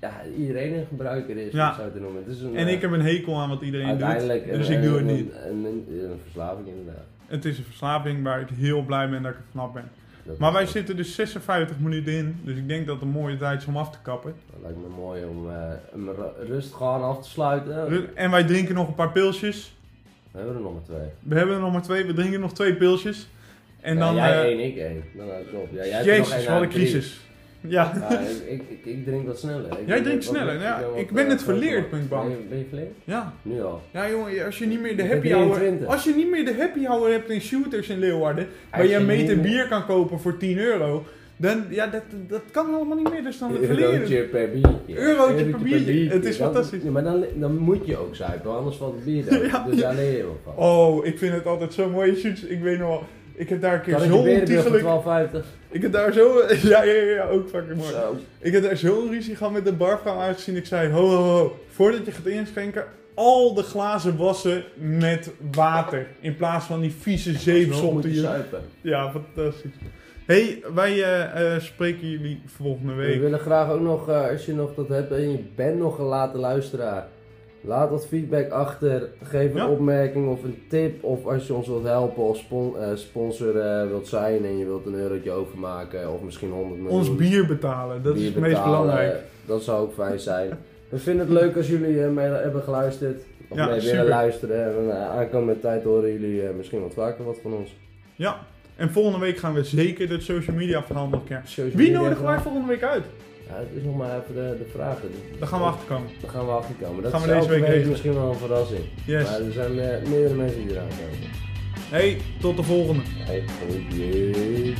ja, iedereen een gebruiker is, Ja. om het zo te noemen. Het is een, En eh, ik heb een hekel aan wat iedereen doet, dus een, ik doe het niet. Een, een, een verslaving inderdaad. Het is een verslaving waar ik heel blij ben dat ik er vanaf ben. Dat Maar wij zitten dus 56 minuten in, dus ik denk dat het een mooie tijd is om af te kappen. Dat lijkt me mooi om eh hem ru- rustig gewoon af te sluiten. En wij drinken nog een paar pilsjes. We hebben er nog maar twee. We hebben er nog maar twee, we drinken nog twee pilsjes. En Ja, dan... jij eh, één, ik één. Op. Ja, jij hebt nog Jezus, wat een crisis. Ja. Ja, ik, ik, ik, drink wat sneller. Ik Jij drinkt sneller, wat- ja. Ik ben het verleerd, ben ik bang. Ben je, ben je verleerd? Ja. Nu al. Ja jongen, als je niet meer de happy hour... 23. Als je niet meer de happy hour hebt in shooters in Leeuwarden, waar je een meter bier kan kopen voor 10 euro, dan, ja, dat, dat kan allemaal niet meer, dus dan verleer je Eurotje per biertje. Eurotje per biertje. Het is fantastisch. Maar dan, dan moet je ook zuipen, anders valt het bier dood. Ja, dus daar leer je wel van. Oh, ik vind het altijd zo mooi. Shoots, ik weet nog wel, ik heb daar een keer zo ontiegelijk... voor 12,50? Ik heb daar zo... Ja, ja, ja, ja, ook fucking mooi. Zo. Ik heb daar zo'n ruzie gehad met de barvrouw aangezien. Ik zei, ho, ho, ho, voordat je gaat inschenken, al de glazen wassen met water. In plaats van die vieze moet zeepsomten je. Ja, fantastisch. hey, wij eh, eh, spreken jullie volgende We week. willen graag ook nog, eh, als je nog dat hebt en je bent nog een late luisteraar. Laat wat feedback achter. Geef een Ja. opmerking of een tip. Of als je ons wilt helpen of spon- eh, sponsor eh, wilt zijn en je wilt een eurotje overmaken. Of misschien 100 miljoen. Ons bier betalen, dat bier is het meest belangrijk. Dat zou ook fijn zijn. We vinden het leuk als jullie eh, mee hebben geluisterd. Of Ja, mee willen luisteren. En uh, aankomende tijd horen jullie misschien wat vaker wat van ons. Ja, en volgende week gaan we zeker het social media verhaal nog keer. Wie nodigen wij volgende week uit? Ja, het is nog maar even de, de vragen. Daar gaan we achterkomen. Daar gaan we achterkomen. Dat Gaan we deze week regelen. misschien wel een verrassing. Yes. Maar er zijn eh, meerdere mensen die eraan komen. Hey, tot de volgende. Hey, goed.